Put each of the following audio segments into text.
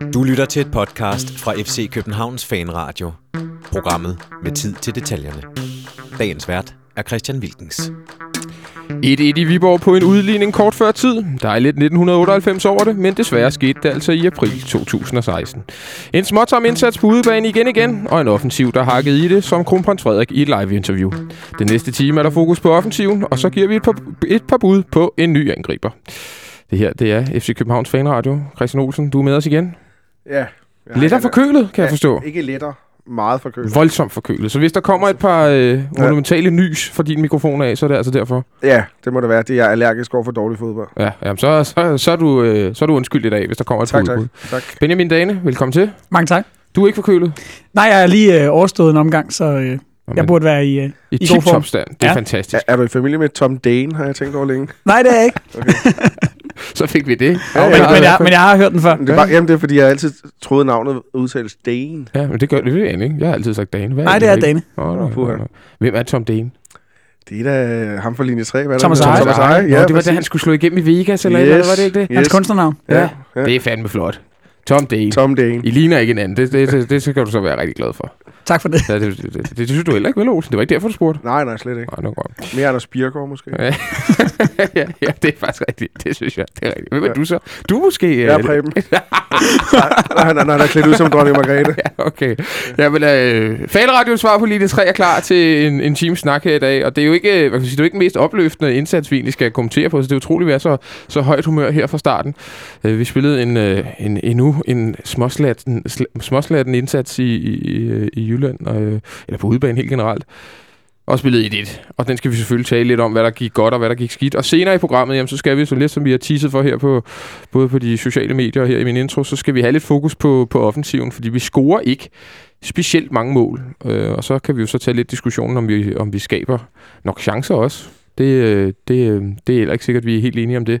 Du lytter til et podcast fra FC Københavns Fanradio. Programmet med tid til detaljerne. Dagens vært er Christian Wilkens. 1-1 i Viborg på en udligning kort før tid. Der er lidt 1998 over det, men desværre skete det altså i april 2016. En småtom indsats på udebane igen igen, og en offensiv, der hakkede i det, som kronprins Frederik i et live-interview. Den næste time er der fokus på offensiven, og så giver vi et par, et par bud på en ny angriber. Det her, det er FC Københavns Fanradio. Christian Olsen, du er med os igen. Ja. Lidt af forkølet, kan jeg forstå. Ikke lettere. Meget forkølet. Voldsomt forkølet. Så hvis der kommer et par øh, monumentale nys fra din mikrofon af, så er det altså derfor. Ja, det må det være. Det er jeg allergisk over for dårlig fodbold. Ja, jamen, så, så, så, er du, øh, så er du undskyld i dag, hvis der kommer et Tak, tak. tak. Benjamin Dane, velkommen til. Mange tak. Du er ikke forkølet. Nej, jeg er lige øh, overstået en omgang, så øh, jeg burde være i... Øh. I, i god form. stand. Det er Ja. fantastisk. Er, er du i familie med Tom Dane, har jeg tænkt over længe? Nej, det er jeg ikke, Så fik vi det. Ja, men, ja, men, ja. jeg, men jeg har hørt den før. Men det er bare, jamen, det er fordi, jeg altid troede, navnet udtales Dane. Ja, men det gør det ved jeg ikke. Jeg har altid sagt Dane. Hvad Nej, det er Dane. Oh, Nå, puha. Hvem er Tom Dane? Det er da ham fra linje 3. Hvad er? Thomas? Eje. Thomas Eje, Nå, ja. det var da han skulle slå igennem i Vegas, eller Yes. eller var det ikke det? Yes. Hans kunstnernavn. Ja, ja. Det er fandme flot. Tom Dane. Tom Dane. I ligner ikke hinanden. Det, det, det, det skal du så være rigtig glad for. Tak for det. Ja, det, det, det, det, synes du heller ikke, vel, Olsen? Det var ikke derfor, du spurgte. Nej, nej, slet ikke. Nej, det var godt. Mere Anders Birgaard, måske. Ja. ja, ja, det er faktisk rigtigt. Det synes jeg, det er rigtigt. Hvem er Ja. du så? Du er måske... Jeg er øh, Preben. Nej, han, han, han er klædt ud som dronning Margrethe. Ja, okay. Jamen, øh, Fanradio svar på linje 3 er klar til en, en times snak her i dag, og det er jo ikke, hvad kan sige, det er jo ikke den mest opløftende indsats, vi egentlig skal kommentere på, så det er utroligt, at vi er så, så højt humør her fra starten. Øh, vi spillede en, øh, en, endnu en småslatten, sl- småslatten indsats i, i, i, i Jylland, og, øh, eller på udebane helt generelt. Og spillede 1-1. Og den skal vi selvfølgelig tale lidt om, hvad der gik godt og hvad der gik skidt. Og senere i programmet, jamen, så skal vi så lidt, som vi har teaset for her på, både på de sociale medier og her i min intro, så skal vi have lidt fokus på, på offensiven, fordi vi scorer ikke specielt mange mål. Øh, og så kan vi jo så tage lidt diskussionen, om vi, om vi skaber nok chancer også. Det, øh, det, øh, det er heller ikke sikkert, at vi er helt enige om det.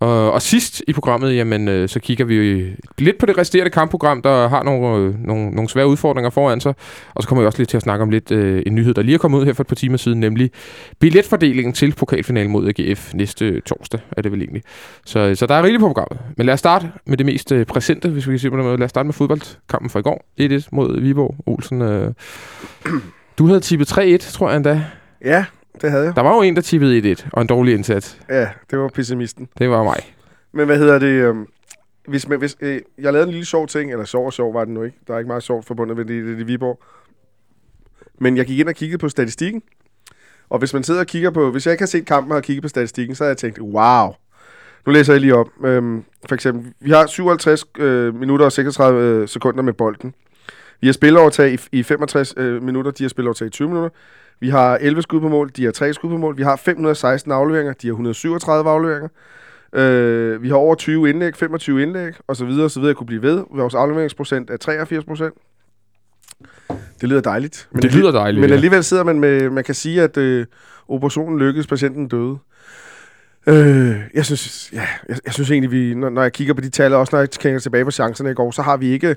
Og, og sidst i programmet, jamen, øh, så kigger vi jo lidt på det resterende kampprogram, der har nogle, øh, nogle, nogle svære udfordringer foran sig. Og så kommer vi også lidt til at snakke om lidt øh, en nyhed, der lige er kommet ud her for et par timer siden, nemlig billetfordelingen til pokalfinalen mod AGF næste torsdag, er det vel egentlig. Så, så der er rigeligt på programmet. Men lad os starte med det mest øh, præsente, hvis vi kan sige på den måde. Lad os starte med fodboldkampen fra i går. 1-1 mod Viborg. Olsen, øh, du havde tippet 3-1, tror jeg endda. Ja, det havde jeg. Der var jo en, der tippede 1-1, og en dårlig indsats. Ja, det var pessimisten. Det var mig. Men hvad hedder det? øhm, Hvis, man- hvis, øh, jeg lavede en lille sjov ting, eller sjov og sjov var det nu ikke. Der er ikke meget sjovt forbundet med det, det i Viborg. Men jeg gik ind og kiggede på statistikken. Og hvis man sidder og kigger på... Hvis jeg ikke har set kampen og kigget på statistikken, så har jeg tænkt, wow. Nu læser jeg lige op. Øhm, for eksempel, vi har 57 øh, minutter og 36 øh, sekunder med bolden. Vi har spilovertag i, i 65 øh, minutter, de har spilovertag i 20 minutter. Vi har 11 skud på mål, de har 3 skud på mål. Vi har 516 afleveringer, de har 137 afleveringer. Øh, vi har over 20 indlæg, 25 indlæg, og så videre, og så videre. Jeg kunne blive ved. Vores afleveringsprocent er 83 procent. Det lyder dejligt. Men det lyder dejligt. Men alligevel sidder man med, man kan sige, at øh, operationen lykkedes, patienten døde. Øh, jeg synes, ja, jeg, jeg synes egentlig, vi, når, når jeg kigger på de tal, og også når jeg kigger tilbage på chancerne i går, så har vi ikke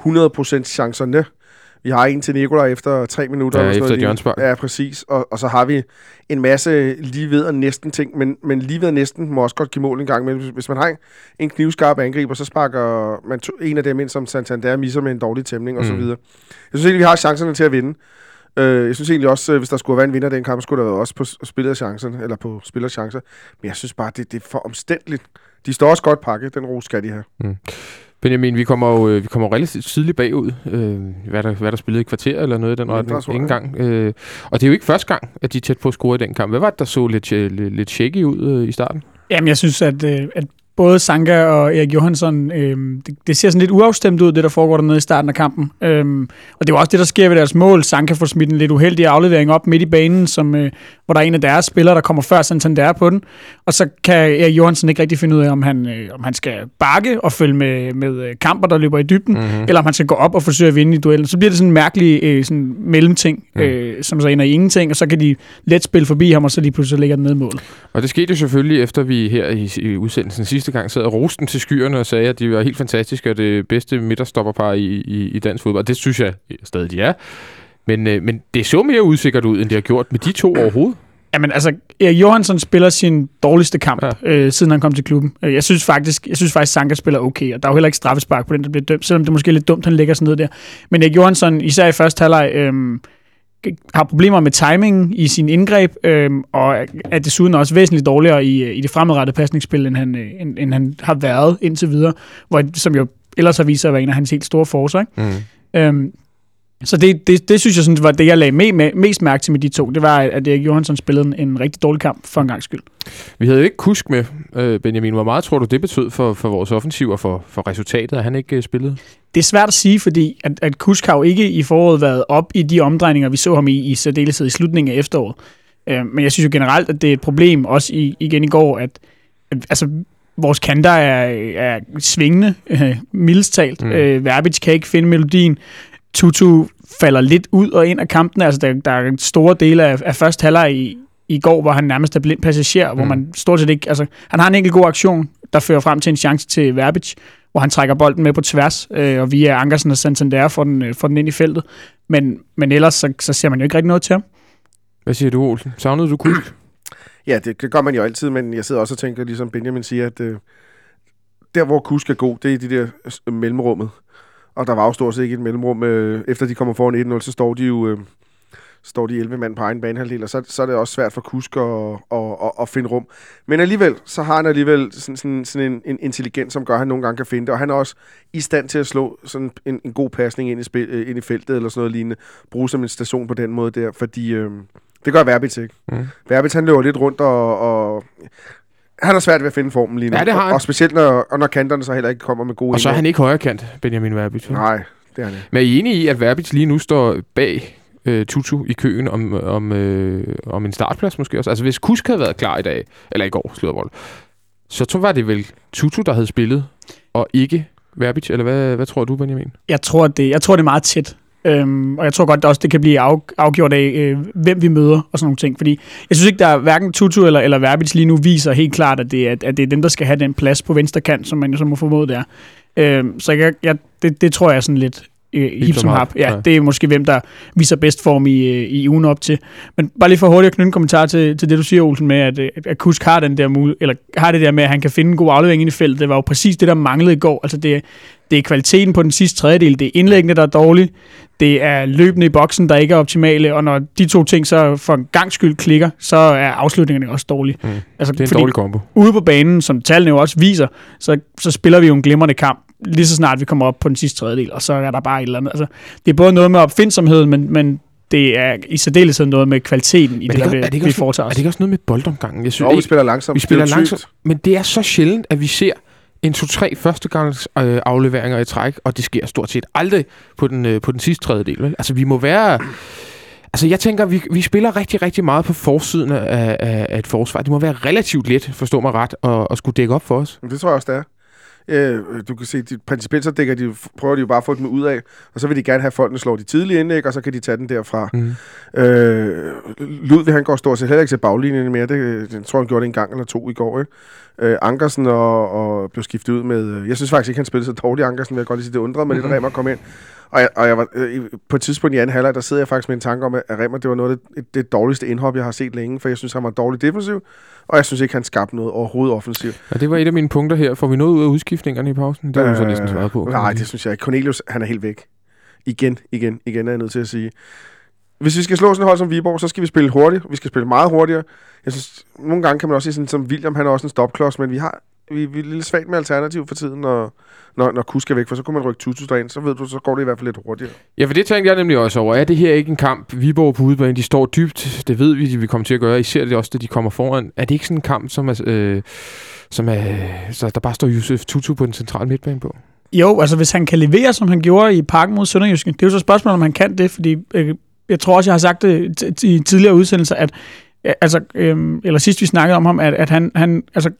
100% chancerne. Vi har en til Nikolaj efter tre minutter. Ja, eller sådan efter noget. Ja, præcis. Og, og så har vi en masse lige ved og næsten ting, men, men lige ved og næsten må også godt give mål en gang. Men hvis, man har en, knivskarp angriber, så sparker man to, en af dem ind, som Santander misser med en dårlig tæmning og så Mm. videre. Jeg synes egentlig, vi har chancerne til at vinde. Øh, jeg synes egentlig også, øh, hvis der skulle være en vinder af den kamp, skulle der være også på s- spillet af chancerne, eller på spillers chancer. Men jeg synes bare, det, det er for omstændeligt. De står også godt pakket, den ro skal de have. Benjamin, vi kommer jo øh, vi kommer jo relativt tidligt bagud. Øh, hvad, der, hvad der spillede i kvarter eller noget i den retning. Ingen gang. Øh, og det er jo ikke første gang, at de er tæt på at score i den kamp. Hvad var det, der så lidt, øh, lidt, lidt shaky ud øh, i starten? Jamen, jeg synes, at, øh, at både Sanka og Erik Johansson, øh, det, det ser sådan lidt uafstemt ud, det der foregår dernede i starten af kampen. Øhm, og det var også det, der sker ved deres mål. Sanka får smidt en lidt uheldig aflevering op midt i banen, som, øh, hvor der er en af deres spillere, der kommer før Santander på den. Og så kan Erik Johansson ikke rigtig finde ud af, om han, øh, om han skal bakke og følge med, med øh, kamper, der løber i dybden, mm-hmm. eller om han skal gå op og forsøge at vinde i duellen. Så bliver det sådan en mærkelig øh, sådan mellemting, Mm. øh, som så ender i ingenting, og så kan de let spille forbi ham, og så lige pludselig ligger den ned mål. Og det skete jo selvfølgelig, efter vi her i, i udsendelsen sidste gang sad og roste den til skyerne og sagde, at de var helt fantastiske og det bedste midterstopperpar i, i, i dansk fodbold. Og det synes jeg stadig, de er. Men, øh, men det så mere usikkert ud, end det har gjort med de to overhovedet. Jamen altså, Erik Johansson spiller sin dårligste kamp, ja. øh, siden han kom til klubben. Øh, Jeg synes faktisk, jeg synes faktisk Sanka spiller okay, og der er jo heller ikke straffespark på den, der bliver dømt, selvom det er måske er lidt dumt, han ligger sådan ned der. Men Erik Johansson, især i første halvleg, øh, har problemer med timingen i sin indgreb, øh, og er desuden også væsentligt dårligere i, øh, i det fremadrettede pasningsspil, end han, øh, end, end han har været indtil videre, hvor, som jo ellers har vist sig at være en af hans helt store forser. Ikke? Mm. Øhm, så det, det, det synes jeg sådan, var det, jeg lagde med, med, mest mærke til med de to. Det var, at Erik Johansson spillede en, en rigtig dårlig kamp for en gang skyld. Vi havde jo ikke Kusk med, øh, Benjamin. Hvor meget tror du, det betød for, for vores offensiv og for, for resultatet, at han ikke øh, spillede? Det er svært at sige, fordi at, at Kusk har jo ikke i foråret været op i de omdrejninger, vi så ham i, i særdeleshed i slutningen af efteråret. Øh, men jeg synes jo generelt, at det er et problem, også i, igen i går, at, at altså, vores kanter er, er svingende, øh, mildest talt. Mm. Øh, Verbic kan ikke finde melodien. Tutu falder lidt ud og ind af kampen. Altså, der, der er store dele af, af første halvleg i, i går, hvor han nærmest er blind passager, mm. hvor man stort set ikke... Altså, han har en enkelt god aktion, der fører frem til en chance til Verbic, hvor han trækker bolden med på tværs, øh, og via Ankersen og Santander får den, øh, får den ind i feltet. Men, men ellers så, så ser man jo ikke rigtig noget til ham. Hvad siger du, Olsen? Savnede du Kusk? Ja, det, det gør man jo altid, men jeg sidder også og tænker, ligesom Benjamin siger, at øh, der, hvor Kusk er god, det er i de der mellemrummet. Og der var jo stort set ikke et mellemrum. Øh, efter de kommer foran 1-0, så står de jo... Øh, står de 11 mand på egen banehalvdel, og så, så er det også svært for Kusk at, at, at, at finde rum. Men alligevel, så har han alligevel sådan, sådan, sådan en, en intelligens, som gør, at han nogle gange kan finde det, og han er også i stand til at slå sådan en, en god pasning ind i, spil, øh, ind i feltet, eller sådan noget lignende, bruge som en station på den måde der, fordi øh, det gør Verbitz ikke. Mm. Verbitz, han løber lidt rundt, og, og han har svært ved at finde formen lige nu. Ja, det har han. Og, og specielt, når, og når kanterne så heller ikke kommer med gode Og så er han ikke højre kant, Benjamin Verbic. Nej, det er han ikke. Men er I enige i, at Verbic lige nu står bag øh, Tutu i køen om, om, øh, om en startplads måske også? Altså hvis Kusk havde været klar i dag, eller i går, slået bold, så tror var det vel Tutu, der havde spillet, og ikke Verbic, eller hvad, hvad tror du, Benjamin? Jeg tror, det, jeg tror, det er meget tæt. Øhm, og jeg tror godt, at også det kan blive af, afgjort af, øh, hvem vi møder og sådan nogle ting. Fordi jeg synes ikke, der er hverken Tutu eller, eller Verbic lige nu viser helt klart, at det, er, at det er dem, der skal have den plads på venstre kant, som man jo så må formode det er. Øhm, så jeg, jeg, det, det tror jeg er sådan lidt øh, hip som hap, Ja, ja. det er måske hvem, der viser bedst form i, øh, i ugen op til. Men bare lige for hurtigt at knytte en kommentar til, til det, du siger, Olsen, med, at, øh, at Kusk har, den der mul- eller har det der med, at han kan finde en god aflevering ind i feltet. Det var jo præcis det, der manglede i går. Altså det, det er kvaliteten på den sidste tredjedel, det er indlæggene, der er dårlige, det er løbende i boksen, der ikke er optimale, og når de to ting så for en gang skyld klikker, så er afslutningerne også dårlige. Mm. Altså, Det er en fordi dårlig kombo. ude på banen, som tallene jo også viser, så, så spiller vi jo en glimrende kamp, lige så snart vi kommer op på den sidste tredjedel, og så er der bare et eller andet. Altså, det er både noget med opfindsomheden, men, men det er i særdeleshed noget med kvaliteten i Men det, er det, det, der, ikke- er det vi, ikke vi også, foretager er os. det ikke også noget med boldomgangen? Jeg synes, Jo, vi spiller langsomt. vi spiller er langsomt, men det er så sjældent, at vi ser en to-tre førstegangs øh, afleveringer i træk, og det sker stort set aldrig på den, øh, på den sidste tredjedel. Vel? Altså, vi må være... Altså, jeg tænker, vi, vi spiller rigtig, rigtig meget på forsiden af, af, af et forsvar. Det må være relativt let, forstå mig ret, at, at skulle dække op for os. Det tror jeg også, det er. Øh, du kan se, de, principielt så dækker de, prøver de jo bare at få dem ud af, og så vil de gerne have, at folkene slår de tidlige indlæg, og så kan de tage den derfra. Mm. Øh, Ludvig, han går stort set heller ikke til baglinjen mere. Det, det tror jeg, han gjorde det en gang eller to i går. Ikke? Øh, Ankersen og, og blev skiftet ud med... øh, Jeg synes faktisk ikke, han spillede så dårligt, Ankersen, vil jeg godt lige sige. Det undrede mig lidt, at Mhm. Remmer kom ind. Og, jeg, og jeg var, øh, på et tidspunkt i anden halvleg, der sidder jeg faktisk med en tanke om, at Remmer, det var noget af det, det dårligste indhop, jeg har set længe, for jeg synes, han var dårlig defensiv, og jeg synes ikke, han skabte noget overhovedet offensivt. Og det var et af mine punkter her. Får vi noget ud af udskiftningerne i pausen? Det har du så næsten svaret på. Øh, Nej, det synes jeg ikke. Cornelius, han er helt væk. Igen, igen, igen er jeg nødt til at sige. Hvis vi skal slå sådan et hold som Viborg, så skal vi spille hurtigt. Vi skal spille meget hurtigere. Jeg synes, nogle gange kan man også sige sådan, som William, han er også en stopklods, men vi har vi, vi er lidt svagt med alternativ for tiden, når, når, når Kusk er væk, for så kunne man rykke Tutu derind, så ved du, så går det i hvert fald lidt hurtigere. Ja, for det tænkte jeg nemlig også over. Er det her ikke en kamp? Viborg på udebane, de står dybt. Det ved vi, de vil komme til at gøre. I ser det også, da de kommer foran. Er det ikke sådan en kamp, som er, øh, som er så der bare står Josef Tutu på den centrale midtbane på? Jo, altså hvis han kan levere, som han gjorde i parken mod Sønderjyske, det er jo så et spørgsmål, om han kan det, fordi øh, jeg tror også, jeg har sagt det i tidligere udsendelser, at altså, øh, eller sidst vi snakkede om ham, at, at han, han altså,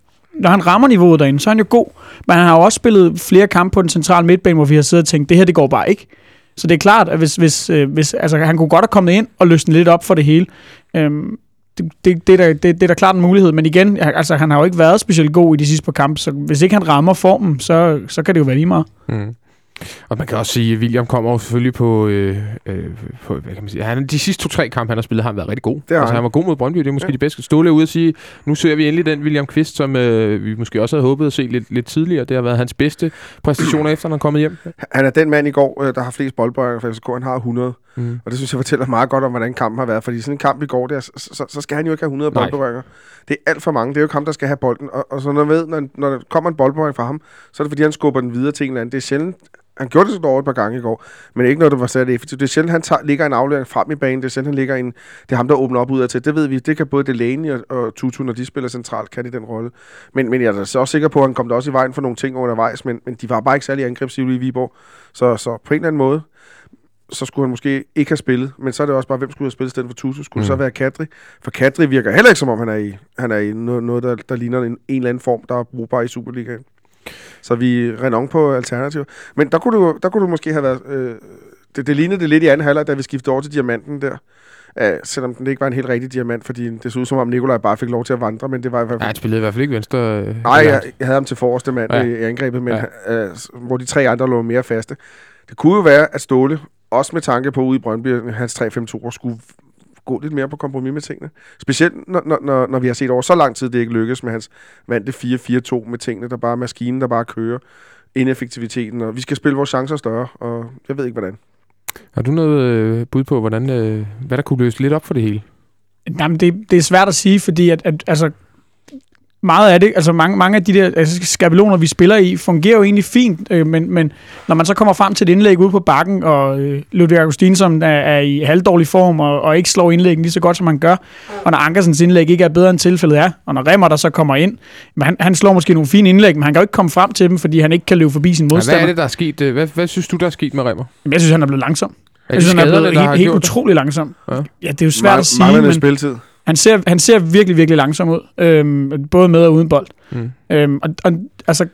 når han rammer niveauet derinde, så er han jo god, men han har jo også spillet flere kampe på den centrale midtbane, hvor vi har siddet og tænkt, det her, det går bare ikke. Så det er klart, at hvis, hvis, øh, hvis altså, han kunne godt have kommet ind og løsnet lidt op for det hele. Øhm, det, det, det, er der, det, det er da klart en mulighed, men igen, altså, han har jo ikke været specielt god i de sidste par kampe, så hvis ikke han rammer formen, så, så kan det jo være lige meget. Mm. Og man kan også sige, at William kommer jo selvfølgelig på, øh, øh, på hvad kan man sige, han, de sidste to-tre kampe, han har spillet, har han været rigtig god. har altså, han. var god mod Brøndby, det er måske Ja. de bedste. Ståle ude at sige, nu ser vi endelig den William Kvist, som øh, vi måske også havde håbet at se lidt, lidt tidligere. Det har været hans bedste præstationer efter, han er kommet hjem. Han er den mand i går, øh, der har flest boldbøjer for FCK. Han har 100. Mm. Og det synes jeg fortæller meget godt om, hvordan kampen har været. Fordi sådan en kamp i går, der, så, så, så skal han jo ikke have 100 Nej. boldberøringer. Det er alt for mange. Det er jo ikke ham, der skal have bolden. Og, og så når, ved, når, når der kommer en boldberøring fra ham, så er det fordi, han skubber den videre til en eller anden. Det er sjældent, han gjorde det så et par gange i går, men ikke noget, der var særlig effektivt. Det er sjældent, han tager, ligger en aflevering frem i banen. Det er sjældent, han ligger en, det er ham, der åbner op ud af til. Det ved vi. Det kan både Delaney og, og Tutu, når de spiller centralt, kan i den rolle. Men, men jeg er da så også sikker på, at han kom der også i vejen for nogle ting undervejs, men, men de var bare ikke særlig angrebsivlige i Viborg. Så, så på en eller anden måde, så skulle han måske ikke have spillet. Men så er det også bare, hvem skulle have spillet i stedet for Tutu? Skulle mm. det så Mm. være Kadri? For Kadri virker heller ikke, som om han er i, han er i noget, noget der, der ligner en, en eller anden form, der er brugbar i Superligaen. Så vi renon på alternativer. Men der kunne du, der kunne du måske have været... Øh, det, det lignede det lidt i anden halvleg, da vi skiftede over til diamanten der. Uh, selvom den ikke var en helt rigtig diamant, fordi det så ud som om Nikolaj bare fik lov til at vandre, men det var i hvert Ja, fald... han spillede i hvert fald ikke venstre. Øh, Nej, jeg, jeg havde ham til forreste mand ja. Ja. i angrebet, men Ja. ja. uh, hvor de tre andre lå mere faste. Det kunne jo være, at Ståle, også med tanke på ude i Brøndby, hans 3-5-2 skulle gå lidt mere på kompromis med tingene. Specielt når, når, når, når vi har set over så lang tid, det ikke lykkes med hans vante 4-4-2 med tingene, der bare er maskinen, der bare kører ineffektiviteten, og vi skal spille vores chancer større, og jeg ved ikke hvordan. Har du noget øh, bud på, hvordan, øh, hvad der kunne løse lidt op for det hele? Jamen, det, det er svært at sige, fordi at, at altså, meget af det, altså mange, mange af de der altså, skabeloner, vi spiller i, fungerer jo egentlig fint, øh, men, men når man så kommer frem til et indlæg ude på bakken, og øh, Ludvig Augustin, som er, er i halvdårlig form, og, og ikke slår indlæggen lige så godt, som han gør, og når Ankersens indlæg ikke er bedre, end tilfældet er, og når Remmer der så kommer ind, men han, han slår måske nogle fine indlæg, men han kan jo ikke komme frem til dem, fordi han ikke kan løbe forbi sin Ja, hvad modstander. er det, der er sket? øh, Hvad, hvad synes du, der er sket med Remmer? Jamen, Jeg synes, han er blevet langsom. Er Jeg synes, han er blevet helt, helt gjort utrolig langsom. Ja. Ja, det er jo svært Mang- at sige, manglende men spilletid. Han ser, han ser virkelig, virkelig langsom ud. Øhm, både med og uden bold. Mm. Øhm, og, og, altså,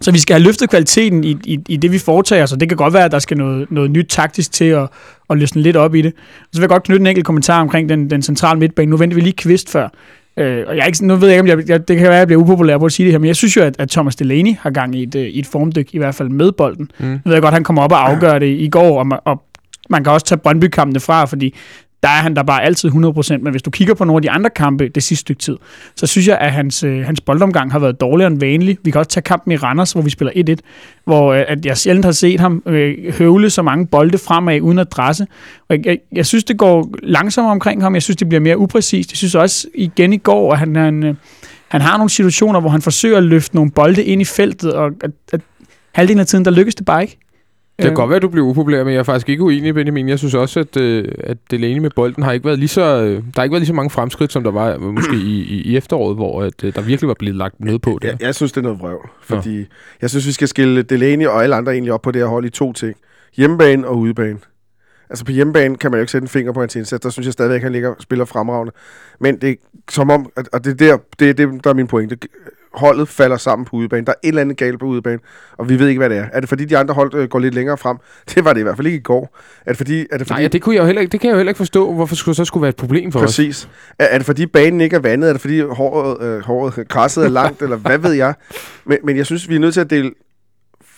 så vi skal have løftet kvaliteten i, i, i det, vi foretager os, og det kan godt være, at der skal noget, noget nyt taktisk til at, at løsne lidt op i det. Så vil jeg godt knytte en enkelt kommentar omkring den, den centrale midtbane. Nu venter vi lige kvist før. Øh, og jeg er ikke, nu ved jeg ikke, om jeg, jeg, det kan være, at jeg bliver upopulær på at sige det her, men jeg synes jo, at, at Thomas Delaney har gang i et, øh, i et formdyk, i hvert fald med bolden. Mm. Nu ved jeg godt, at han kommer op og afgør det i går, og, og man kan også tage Brøndby-kampene fra, fordi der er han der bare altid 100%, men hvis du kigger på nogle af de andre kampe det sidste stykke tid, så synes jeg, at hans, øh, hans boldomgang har været dårligere end vanlig. Vi kan også tage kampen i Randers, hvor vi spiller 1-1, hvor øh, at jeg sjældent har set ham øh, høvle så mange bolde fremad uden adresse. Og jeg, jeg, jeg synes, det går langsommere omkring ham. Jeg synes, det bliver mere upræcist. Jeg synes også igen i går, at han, han, øh, han har nogle situationer, hvor han forsøger at løfte nogle bolde ind i feltet, og at, at halvdelen af tiden, der lykkes det bare ikke. Det kan Øh, godt være, at du bliver upopulær, men jeg er faktisk ikke uenig, Benjamin. Jeg synes også, at, øh, at Delaney med bolden har ikke været lige så, øh, der har ikke været lige så mange fremskridt, som der var øh, måske i, i, i efteråret, hvor at, øh, der virkelig var blevet lagt noget på det. Jeg, jeg synes, det er noget vrøvl, fordi jeg synes, vi skal skille Delaney og alle andre egentlig op på det her hold i to ting. Hjemmebane og udebane. Altså på hjemmebane kan man jo ikke sætte en finger på hans indsats. Der synes jeg stadigvæk, at han ligger spiller fremragende. Men det er som om, at- og det er der, det er det, der er min pointe. Holdet falder sammen på udebane. Der er et eller andet galt på udebane, og vi ved ikke, hvad det er. Er det fordi, de andre hold øh, går lidt længere frem? Det var det i hvert fald ikke i går. Er det fordi, er det fordi Nej, ja, det, kunne jeg jo heller ikke, det kan jeg jo heller ikke forstå, hvorfor skulle så skulle være et problem for os. Præcis. Er, er det fordi banen ikke er vandet? Er det fordi håret, øh, håret græsset er langt? eller hvad ved jeg? Men, men jeg synes, vi er nødt til at dele...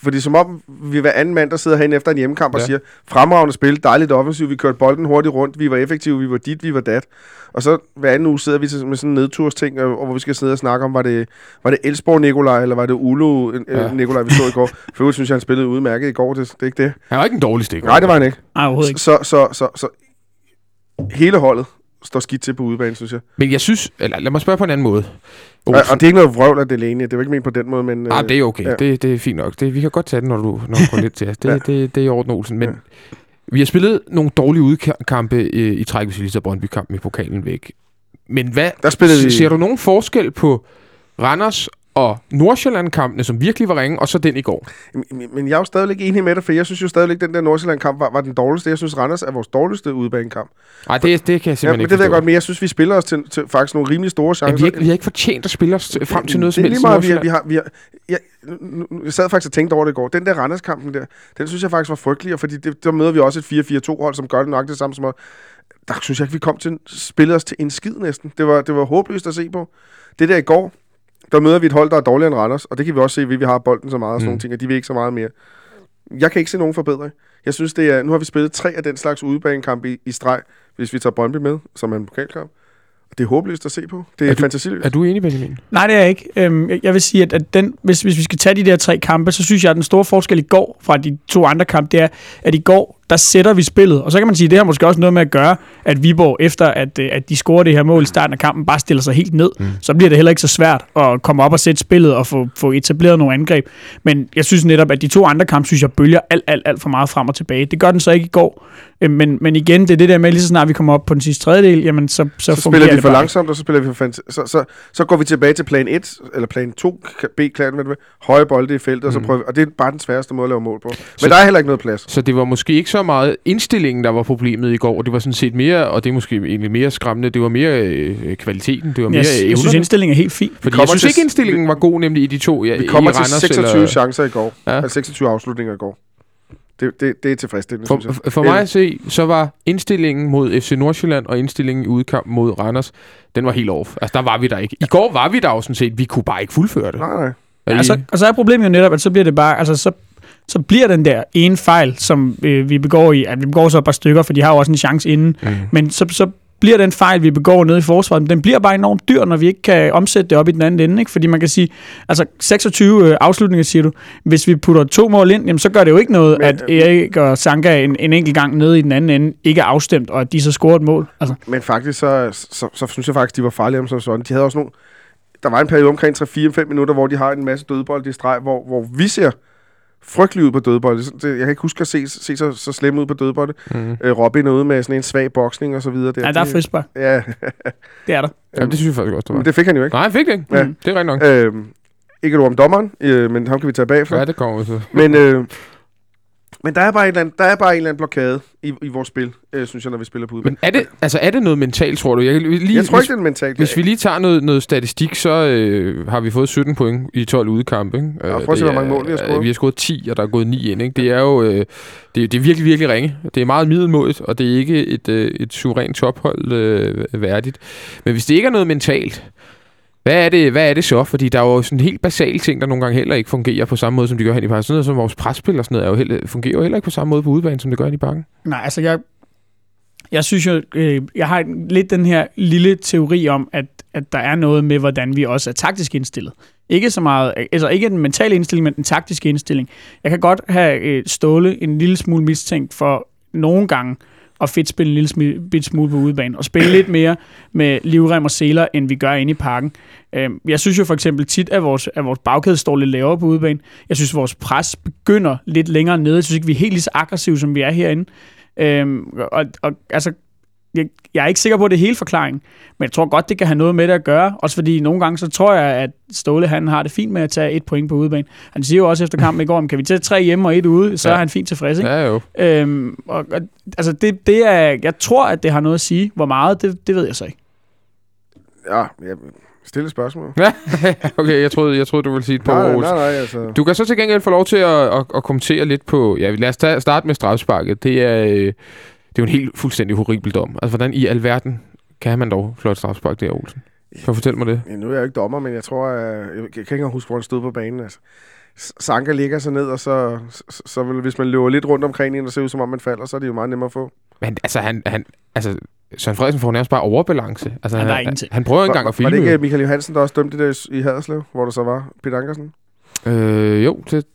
Fordi som om vi er hver anden mand, der sidder herinde efter en hjemmekamp og Ja. siger, fremragende spil, dejligt offensivt, vi kørte bolden hurtigt rundt, vi var effektive, vi var dit, vi var dat. Og så hver anden uge sidder vi med sådan en nedtursting, og, og hvor vi skal sidde og snakke om, var det, var det Elsborg Nikolaj, eller var det Ulu Ja. ja. Nikolaj, vi så i går. For øvrigt synes jeg, han spillede udmærket i går, det, det er ikke det. Han var ikke en dårlig stik. Nej, det var han ikke. Nej, overhovedet ikke. Så, så, så, så, hele holdet står skidt til på udebane, synes jeg. Men jeg synes, eller lad mig spørge på en anden måde. Og, og det er ikke noget vrøvl af Delaney, det er jo ikke ment på den måde, men... Ah, det er okay. ja. Det, det er fint nok. Det, vi kan godt tage det, når du, når du går lidt til os. Det, Ja. ja. det, det er i orden, Olsen. Men Ja. vi har spillet nogle dårlige udkampe øh, i træk, hvis vi lige Brøndby-kampen i pokalen væk. Men hvad, Der spillede vi- ser du nogen forskel på Randers og Nordsjælland-kampene, som virkelig var ringe, og så den i går? Men- Men jeg er jo stadigvæk enig med dig, for jeg synes jo stadigvæk, at den der Nordsjælland-kamp var, var den dårligste. Jeg synes, Randers er vores dårligste udebanekamp. Nej, det, det kan jeg Ja, simpelthen men ikke det ved jeg godt, men jeg synes, vi spiller os til, til faktisk nogle rimelig store Men chancer. vi, har, ikke- vi har ikke fortjent at spille os til- frem til noget som det er helst. lige meget, vi, har, vi har, jeg, jeg sad faktisk og tænkte over det i går. Den der Randers-kampen der, den synes jeg faktisk var frygtelig, fordi det, der møder vi også et 4-4-2-hold, som gør det nok det samme som os. Der synes jeg ikke, vi kom til spillet os til en skid næsten. Det var, det var håbløst at se på. Det der i går, der møder vi et hold, der er dårligere end Randers, og det kan vi også se, ved at vi har bolden så meget og sådan Mm. nogle ting, og de vil ikke så meget mere. Jeg kan ikke se nogen forbedring. Jeg synes, det er... Nu har vi spillet tre af den slags udebanekampe i, i streg, hvis vi tager Brøndby med, som er en pokalkamp. Det er håbløst at se på. Det er, Er er du- fantasiløst. Er du enig, Benjamin? Nej, det er jeg ikke. Øhm, jeg- jeg vil sige, at, at den, hvis, hvis vi skal tage de der tre kampe, så synes jeg, at den store forskel i går fra de to andre kampe, det er, at i går, der sætter vi spillet. Og så kan man sige, at det har måske også noget med at gøre, at Viborg, efter at, øh, at de scorer det her mål i starten af kampen, bare stiller sig helt ned. Mm. Så bliver det heller ikke så svært at komme op og sætte spillet og få, få etableret nogle angreb. Men jeg synes netop, at de to andre kampe, synes jeg, bølger alt, alt, alt for meget frem og tilbage. Det gør den så ikke i går. Øh, Men, men igen, det er det der med, lige så snart vi kommer op på den sidste tredjedel, jamen så, så, så spiller vi for bare. langsomt, og så spiller vi for fant- så, så, så går vi tilbage til plan 1, eller plan 2, B, klan, hvad det vil, høje bolde i feltet, og så Mm. prøver vi, og det er bare den sværeste måde at lave mål på. Men Så- der er heller ikke noget plads. Så det var måske ikke så meget indstillingen, der var problemet i går. Det var sådan set mere, og det er måske egentlig mere skræmmende, det var mere øh, kvaliteten, det var mere Jeg, jeg synes, evnerne. indstillingen er helt fin. Fordi jeg synes til- ikke, indstillingen var god, nemlig i de to. Ja, Vi kommer i til Randers 26 eller, chancer i går, Ja. altså 26 afslutninger i går. Det, det, det er tilfredsstillende, For, synes jeg. for mig at se, så var indstillingen mod FC Nordsjælland og indstillingen i udkamp mod Randers, den var helt off. Altså, der var vi der ikke. I går var vi der jo sådan set. Vi kunne bare ikke fuldføre det. Nej, nej. Er I- Altså, og så er problemet jo netop, at så bliver det bare, altså så, så bliver den der ene fejl, som øh, vi begår i, at vi begår så et par stykker, for de har jo også en chance inden, Mm. men så, så bliver den fejl, vi begår nede i forsvaret, den bliver bare enormt dyr, når vi ikke kan omsætte det op i den anden ende, ikke? Fordi man kan sige, altså 26 øh, afslutninger, siger du, hvis vi putter to mål ind, jamen så gør det jo ikke noget, Men, at Erik og Sanka en, en enkelt gang nede i den anden ende ikke er afstemt, og at de så scorer et mål. Altså, Men faktisk, så, så, så synes jeg faktisk, de var farlige om som sådan. De havde også nogle... Der var en periode omkring 3-4-5 minutter, hvor de har en masse dødbold i streg, hvor, hvor vi ser frygtelig ud på dødbold. Det, det, jeg kan ikke huske at se, se så, så slemme ud på dødbold. Mm. Øh, Robin er ude med sådan en svag boksning og så videre. ja, der er frispark. Ja, Det er der. Ja, det synes jeg faktisk også, det var. men det fik han jo ikke. Nej, jeg fik det ikke. Ja. Mm. Det er rigtigt nok. Øhm, ikke et ord om dommeren, øh, men ham kan vi tage bagefter. Ja, det kommer vi så. Men, øh, men der er bare en eller anden, der er bare en eller anden blokade i, i vores spil, øh, synes jeg, når vi spiller på udebane. Men er det, altså, er det noget mentalt, tror du? Jeg, lige, Jeg tror hvis, ikke, det er mentalt. Hvis vi lige tager noget, noget statistik, så øh, har vi fået 17 point i 12 udekampe. Ikke? Ja, prøv at se, hvor mange mål vi har scoret. øh, Vi har scoret 10, og der er gået 9 ind. Ikke? Det er jo øh, det, det er virkelig, virkelig ringe. Det er meget middelmodigt, og det er ikke et, øh, et suverænt tophold øh, værdigt. Men hvis det ikke er noget mentalt, hvad er, det, hvad er det så? Fordi der er jo sådan helt basale ting, der nogle gange heller ikke fungerer på samme måde, som de gør hen i parken. Sådan noget som vores presspil og sådan noget er jo heller, fungerer jo heller ikke på samme måde på udbanen, som det gør hen i parken. Nej, altså jeg, jeg synes jo, øh, jeg har lidt den her lille teori om, at, at der er noget med, hvordan vi også er taktisk indstillet. Ikke så meget, altså ikke den mentale indstilling, men den taktiske indstilling. Jeg kan godt have øh, Ståle en lille smule mistænkt for nogle gange og fedt spille en lille smule, bit smule på udebane, og spille lidt mere med livrem og seler, end vi gør inde i parken. Øhm, jeg synes jo for eksempel tit, at vores, at vores bagkæde står lidt lavere på udebane. Jeg synes, at vores pres begynder lidt længere nede. Jeg synes ikke, vi er helt lige så aggressive, som vi er herinde. Øhm, og, og altså, jeg, jeg er ikke sikker på, at det er hele forklaringen, men jeg tror godt, det kan have noget med det at gøre. Også fordi nogle gange, så tror jeg, at Ståle han har det fint med at tage et point på udebane. Han siger jo også efter kampen i går, kan vi tage tre hjemme og et ude, så Ja. er han fint tilfreds. Ikke? Ja, jo. Øhm, og, og, altså det, det er, jeg tror, at det har noget at sige. Hvor meget, det, det ved jeg så ikke. Ja, jeg stille spørgsmål. okay, jeg troede, jeg troede du ville sige et par Nej, ord. nej, nej, altså. Du kan så til gengæld få lov til at, at, at kommentere lidt på... Ja, lad os tage, starte med strafsparket. Det er, øh, det er jo en helt fuldstændig horribel dom. Altså, hvordan i alverden kan man dog flot strafspark der, Olsen? Kan du fortælle mig det? Ja, nu er jeg jo ikke dommer, men jeg tror, at, jeg kan ikke engang huske, hvor han stod på banen. Altså. Sanka ligger så ned, og så, så, så vil, hvis man løber lidt rundt omkring en, og ser ud som om man falder, så er det jo meget nemmere at få. Men altså, han, han, altså Søren Frederiksen får nærmest bare overbalance. Altså, er han, ingenting. han prøver ikke engang at var det filme. ikke Michael Johansen, der også dømte det der i Haderslev, hvor der så var Peter Ankersen? Øh, jo, det,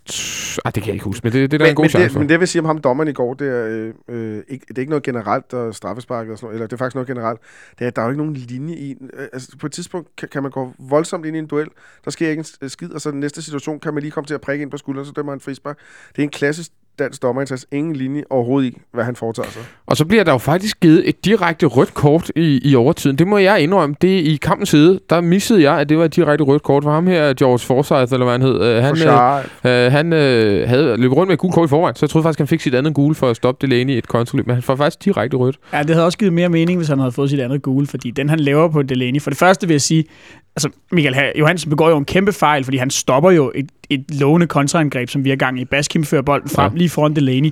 ah, det kan jeg ikke huske, men det, det er der men, en god men, chance det, for. men det vil sige om ham dommeren i går, det er, øh, øh, ikke, det er ikke noget generelt og straffespark, og sådan noget, eller det er faktisk noget generelt. Det er, at der er jo ikke nogen linje i. øh, Altså, på et tidspunkt kan, kan man gå voldsomt ind i en duel, der sker ikke en skid, og så den næste situation kan man lige komme til at prikke ind på skulderen, så dømmer han frispark. Det er en klassisk dansk dommerindsats. Ingen linje overhovedet i, hvad han foretager sig. Og så bliver der jo faktisk givet et direkte rødt kort i, i overtiden. Det må jeg indrømme. Det er i kampens side, der missede jeg, at det var et direkte rødt kort for ham her, George Forsyth, eller hvad han hed. Øh, Han, Han, øh, øh, han øh, havde løbet rundt med et gult kort i forvejen, så jeg troede faktisk, han fik sit andet gule for at stoppe Delaney i et kontraløb, men han får faktisk direkte rødt. Ja, det havde også givet mere mening, hvis han havde fået sit andet gule, fordi den han laver på Delaney. For det første vil jeg sige, altså Michael Johansen begår jo en kæmpe fejl, fordi han stopper jo et, et lovende kontraangreb, som vi har gang i. Baskim fører bolden frem Ja. lige foran Delaney,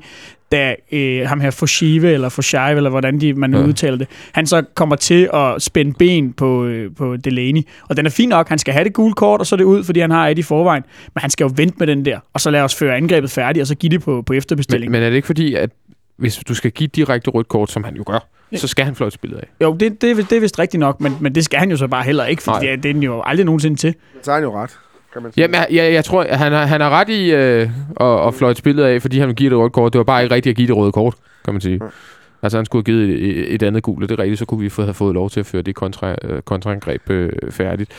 da øh, ham her Foshive, eller Foshive, eller hvordan de, man ja. udtaler det, han så kommer til at spænde ben på, øh, på Delaney. Og den er fin nok, han skal have det gule kort, og så er det ud, fordi han har et i forvejen. Men han skal jo vente med den der, og så lad os føre angrebet færdigt, og så give det på, på efterbestilling. Men, men er det ikke fordi, at hvis du skal give direkte rødt kort, som han jo gør, så skal han fløjte spillet af? Jo, det, det, er vist- det er vist rigtigt nok, men, men det skal han jo så bare heller ikke, for Nej. det, er- det er den jo aldrig nogensinde til. Så har han jo ret, kan man sige. Jamen, jeg, jeg, jeg tror, han har, han har ret i øh, at, at fløjte spillet af, fordi han vil give det rødt kort. Det var bare ikke rigtigt at give det røde kort, kan man sige. Ja. Altså, han skulle have givet et, et andet gult, og det er rigtigt, så kunne vi få, have fået lov til at føre det kontra, øh, kontraangreb øh, færdigt.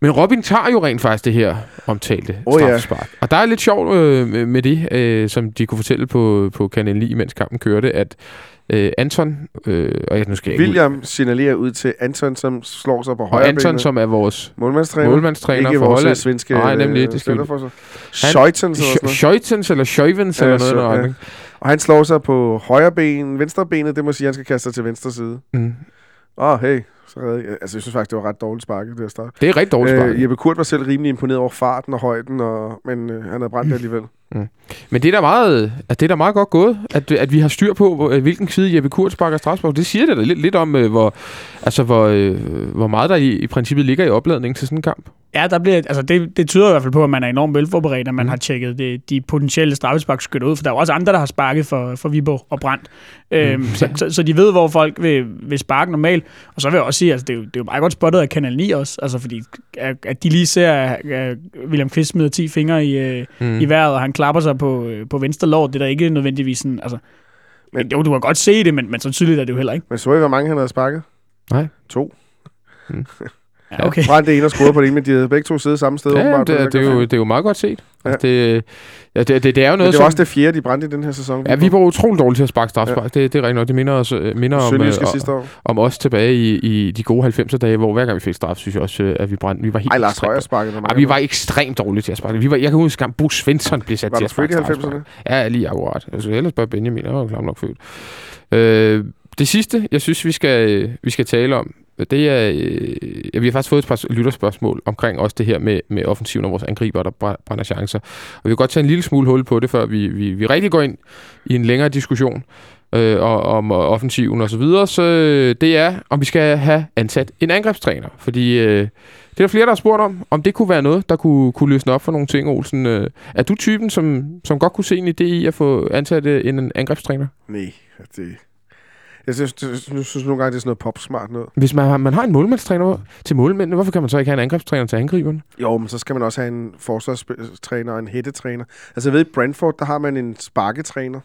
Men Robin tager jo rent faktisk det her omtalte ja. straffespark. Og der er lidt sjovt øh, med- med det, øh, som de kunne fortælle på, på Kanal 9, mens kampen kørte, at øh, Anton, øh, og jeg, nu skal jeg ikke ud- William signalerer ud til Anton, som slår sig på og højre Anton, som er vores målmandstræner. målmandstræner ikke for vores Holland. svenske Nej, nemlig, det skal for sig. Scheutens eller noget. Scheutens eller Scheuvens Ja, eller så- noget. Ja. Og han slår sig på højre ben. Venstre benet, det må sige, at han skal kaste sig til venstre side. Mm. Åh, oh, hey. Så redde, jeg- altså, jeg synes faktisk, det var ret dårligt sparket, det at starte. Det er rigtig dårligt spark. Øh, Jeppe Kurt var selv rimelig imponeret over farten og højden, og, men øh, han havde brændt det alligevel. Men det er da meget, at det er da meget godt gået, at, at vi har styr på, øh, hvilken side Jeppe Kurt sparker strafspark. Det siger det da lidt, lidt om, øh, hvor, altså, hvor, øh, hvor meget der i, i princippet ligger i opladningen til sådan en kamp. Ja, der bliver, altså det, det tyder i hvert fald på, at man er enormt velforberedt, at man Mm. mm. har tjekket det, de potentielle straffesparkskytter ud, for der er jo også andre, der har sparket for, for Viborg og Brandt. Mm. Øhm, så, så, så, de ved, hvor folk vil, vil sparke normalt. Og så vil jeg også sige, altså det er jo, det er jo meget godt spottet af Kanal 9 også, altså fordi at, at de lige ser, at, at William Kvist smider 10 fingre i, Mm. mm. i vejret, og han klapper sig på, øh, på venstre lår, det er der ikke nødvendigvis sådan, altså... Men- jo, du kan godt se det, men, men så tydeligt er det jo heller ikke. Men så I, hvor mange han havde sparket? Nej. To. Ja, okay. Brændt det ene og scoret på det ene, men de havde begge to siddet samme sted. Ja, åbenbart, det, er, den det, er jo, det er jo meget godt set. Ja. Altså, det, ja, det, det, det er jo Men noget, det var som... også det fjerde, de brændte i den her sæson. Ja, vi var utroligt dårlige til at sparke strafspark. Ja. Det, det er rigtigt nok. Det minder, os, minder om, øh, sidste år. om os tilbage i, i de gode 90'er dage, hvor hver gang vi fik straf, synes jeg også, øh, at vi brændte. Vi var helt Ej, Lars Højer sparkede. Ej, vi var ekstremt dårlige til at sparke. Vi var, jeg kan huske, at Bo Svensson blev sat Var til at sparke født i straffespark. 90'erne? Ja, lige akkurat. Jeg skulle ellers spørge Benjamin, jeg var jo nok født. Øh, det sidste, jeg synes, vi skal, vi skal tale om, det er, øh, vi har faktisk fået et par lytterspørgsmål omkring også det her med, med offensiven og vores angriber, der brænder chancer. Og vi vil godt tage en lille smule hul på det, før vi, vi, vi rigtig går ind i en længere diskussion øh, og- om øh, offensiven og så videre. Så øh, det er, om vi skal have ansat en angrebstræner. Fordi øh, det er der flere, der har spurgt om, om det kunne være noget, der kunne, kunne løsne op for nogle ting, Olsen. Øh, er du typen, som, som godt kunne se en idé i at få ansat øh, en angrebstræner? Nej, det... Jeg synes, jeg synes nogle gange, det er sådan noget popsmart noget. Hvis man har, man har en målmandstræner til målmændene, hvorfor kan man så ikke have en angrebstræner til angriberne? Jo, men så skal man også have en forsvarstræner og en hættetræner. Altså, ved, i Brentford, der har man en sparketræner.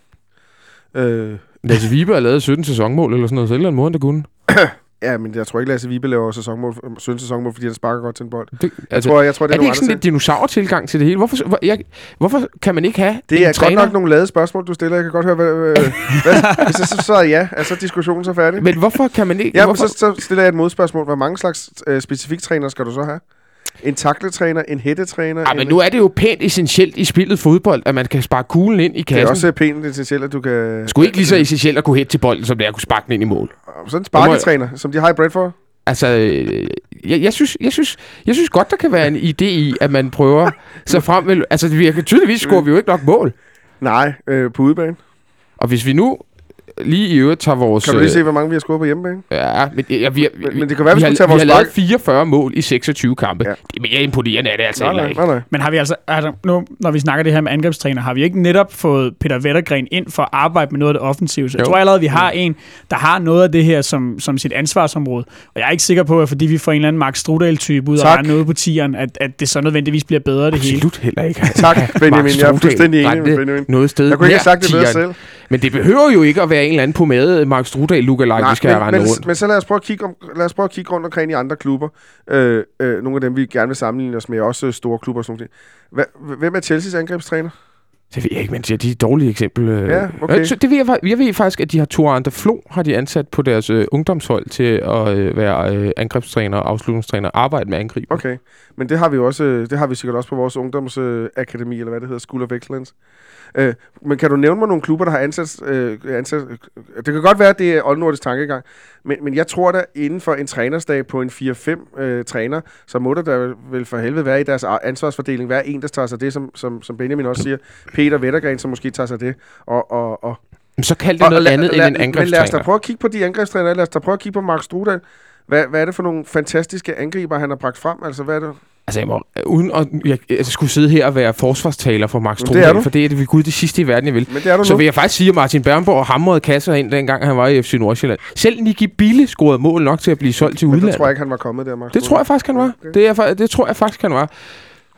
Øh, Lasse Vibe har lavet 17 sæsonmål eller sådan noget, så et eller andet måde, der kunne. ja, men jeg tror ikke, Lasse Vibe laver sæsonmål, 17 sæsonmål, fordi han sparker godt til en bold. Det, Jeg altså, tror, jeg tror, det er er, det ikke sådan lidt dinosaur-tilgang til det hele? Hvorfor, hvor, jeg, hvorfor kan man ikke have Det er træner? godt nok nogle lade spørgsmål, du stiller. Jeg kan godt høre, hvad... hvad, jeg så svarer ja, er så diskussionen så færdig? Men hvorfor kan man ikke... Ja, men hvorfor, så, så stiller jeg et modspørgsmål. Hvor mange slags øh, specifik træner skal du så have? En takletræner, en hættetræner? Ja, en, men nu er det jo pænt essentielt i spillet fodbold, at man kan sparke kuglen ind i det kassen. er også pænt essentielt, at du kan... Sgu ikke lige så essentielt at kunne hætte til bolden, som det er at kunne sparke den ind i mål. Sådan en sparketræner, som de har i Bradford. Altså, øh, jeg, jeg, synes, jeg, synes, jeg synes godt, der kan være en idé i, at man prøver sig frem med... Altså, vi tydeligvis scorer vi jo ikke nok mål. Nej, øh, på udebane. Og hvis vi nu lige i øvrigt tager vores... Kan du lige øh, se, hvor mange vi har scoret på hjemmebane? Ja, men, ja, vi, Men- men det kan være, vi vi, skulle har, tage vi vores har lavet spark- 44 mål i 26 kampe. Ja. Det er mere imponerende er det altså Nej, nej, ikke. nej, nej. Men har vi altså, altså nu, når vi snakker det her med angrebstræner, har vi ikke netop fået Peter Wettergren ind for at arbejde med noget af det offensive? Så jeg tror allerede, vi har en, der har noget af det her som, som sit ansvarsområde. Og jeg er ikke sikker på, at fordi vi får en eller anden Mark Strudal-type ud og Tak. rende ude på tieren, at, at det så nødvendigvis bliver bedre det hele. Absolut heller ikke. Tak, Benjamin. Jeg er Strudal fuldstændig enig med Benjamin. Noget sted Jeg kunne ikke have sagt det bedre selv. Men det behøver jo ikke at være en eller anden pomade Mark Strudal lookalike, vi skal have men, rendet men, rundt. men så lad os, prøve at kigge om, lad os prøve at kigge rundt omkring i andre klubber. Øh, øh, nogle af dem, vi gerne vil sammenligne os med, også øh, store klubber og sådan noget. Hvem er Chelseas angrebstræner? Det ved jeg ikke, men det er de dårlige eksempel. øh. Ja, okay. Øh, så Det ved jeg, jeg ved faktisk, at de har Tor Andre Flo, har de ansat på deres øh, ungdomshold til at øh, være øh, angrebstræner og afslutningstræner arbejde med angriber. Okay, men det har vi også, øh, det har vi sikkert også på vores ungdomsakademi, eller hvad det hedder, School of Excellence. Øh, men kan du nævne mig nogle klubber, der har ansat, øh, ansat øh, det kan godt være, at det er oldnordisk tankegang, men, men jeg tror da, inden for en trænerstab på en 4-5 øh, træner, så må der da vel for helvede være i deres ansvarsfordeling, være en, der tager sig det, som, som, som Benjamin også siger, Peter Vettergren, som måske tager sig det, og, og, og Men så kald det noget la- andet la- end en Men lad os da angrebstræner. prøve at kigge på de angrebstrænere. Lad os da prøve at kigge på Mark Strudal. Hvad, hvad er det for nogle fantastiske angriber, han har bragt frem? Altså, hvad er det? Altså, jeg må, uden at jeg, jeg skulle sidde her og være forsvarstaler for Max Strudal, for det er det ved Gud det sidste i verden, jeg vil. Men det er du Så nu. vil jeg faktisk sige, at Martin Bernborg hamrede kasser ind, dengang han var i FC Nordsjælland. Selv Nicky Bille scorede mål nok til at blive solgt til Men udlandet. det tror jeg ikke, han var kommet der, Mark Det tror jeg faktisk, han var. Okay. Det, er, det tror jeg faktisk, han var.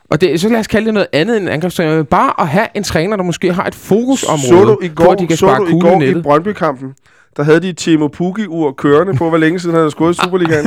Og det, så lad os kalde det noget andet end en angrebstræner. Bare at have en træner, der måske har et fokusområde, Så du i hvor går, de kan så du i, går i. Brøndby-kampen, der havde de Timo Pukki-ur kørende på, hvor længe siden han havde scoret i Superligaen.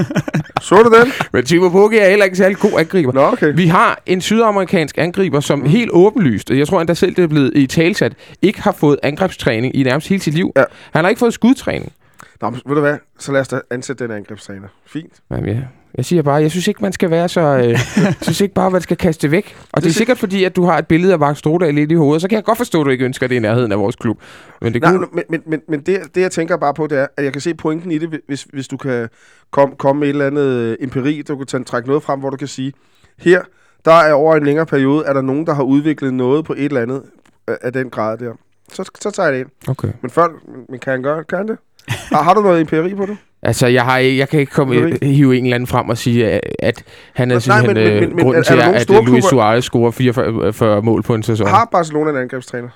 så du den? Men Timo Pukki er heller ikke særlig god angriber. Nå, okay. Vi har en sydamerikansk angriber, som mm. helt åbenlyst, og jeg tror endda selv, det er blevet i talsat, ikke har fået angrebstræning i nærmest hele sit liv. Ja. Han har ikke fået skudtræning. Nå, men ved du hvad? Så lad os da ansætte den angrebstræner. Fint. Jamen, jeg, jeg siger bare, jeg synes ikke, man skal være så... Øh, jeg synes ikke bare, man skal kaste det væk. Og det, er sikkert fordi, at du har et billede af Mark Strodal lidt i hovedet, så kan jeg godt forstå, at du ikke ønsker det i nærheden af vores klub. Men det Nej, kunne... men, men, men, men det, det, jeg tænker bare på, det er, at jeg kan se pointen i det, hvis, hvis du kan komme kom med et eller andet øh, empiri, du kan tage, trække noget frem, hvor du kan sige, her, der er over en længere periode, er der nogen, der har udviklet noget på et eller andet af, af den grad der. Så, så tager jeg det ind. Okay. Men, før, men kan han gøre kan han det? Har, har du noget empiri på det? Altså, jeg, har, ikke- jeg kan ikke komme, hive en eller anden frem og sige, at, at han er Nej, simpelthen men- men- øh, men- men grunden er- til, er at, at Luis Suarez scorer 44 40 mål på en sæson. Har Barcelona en angrebstræner?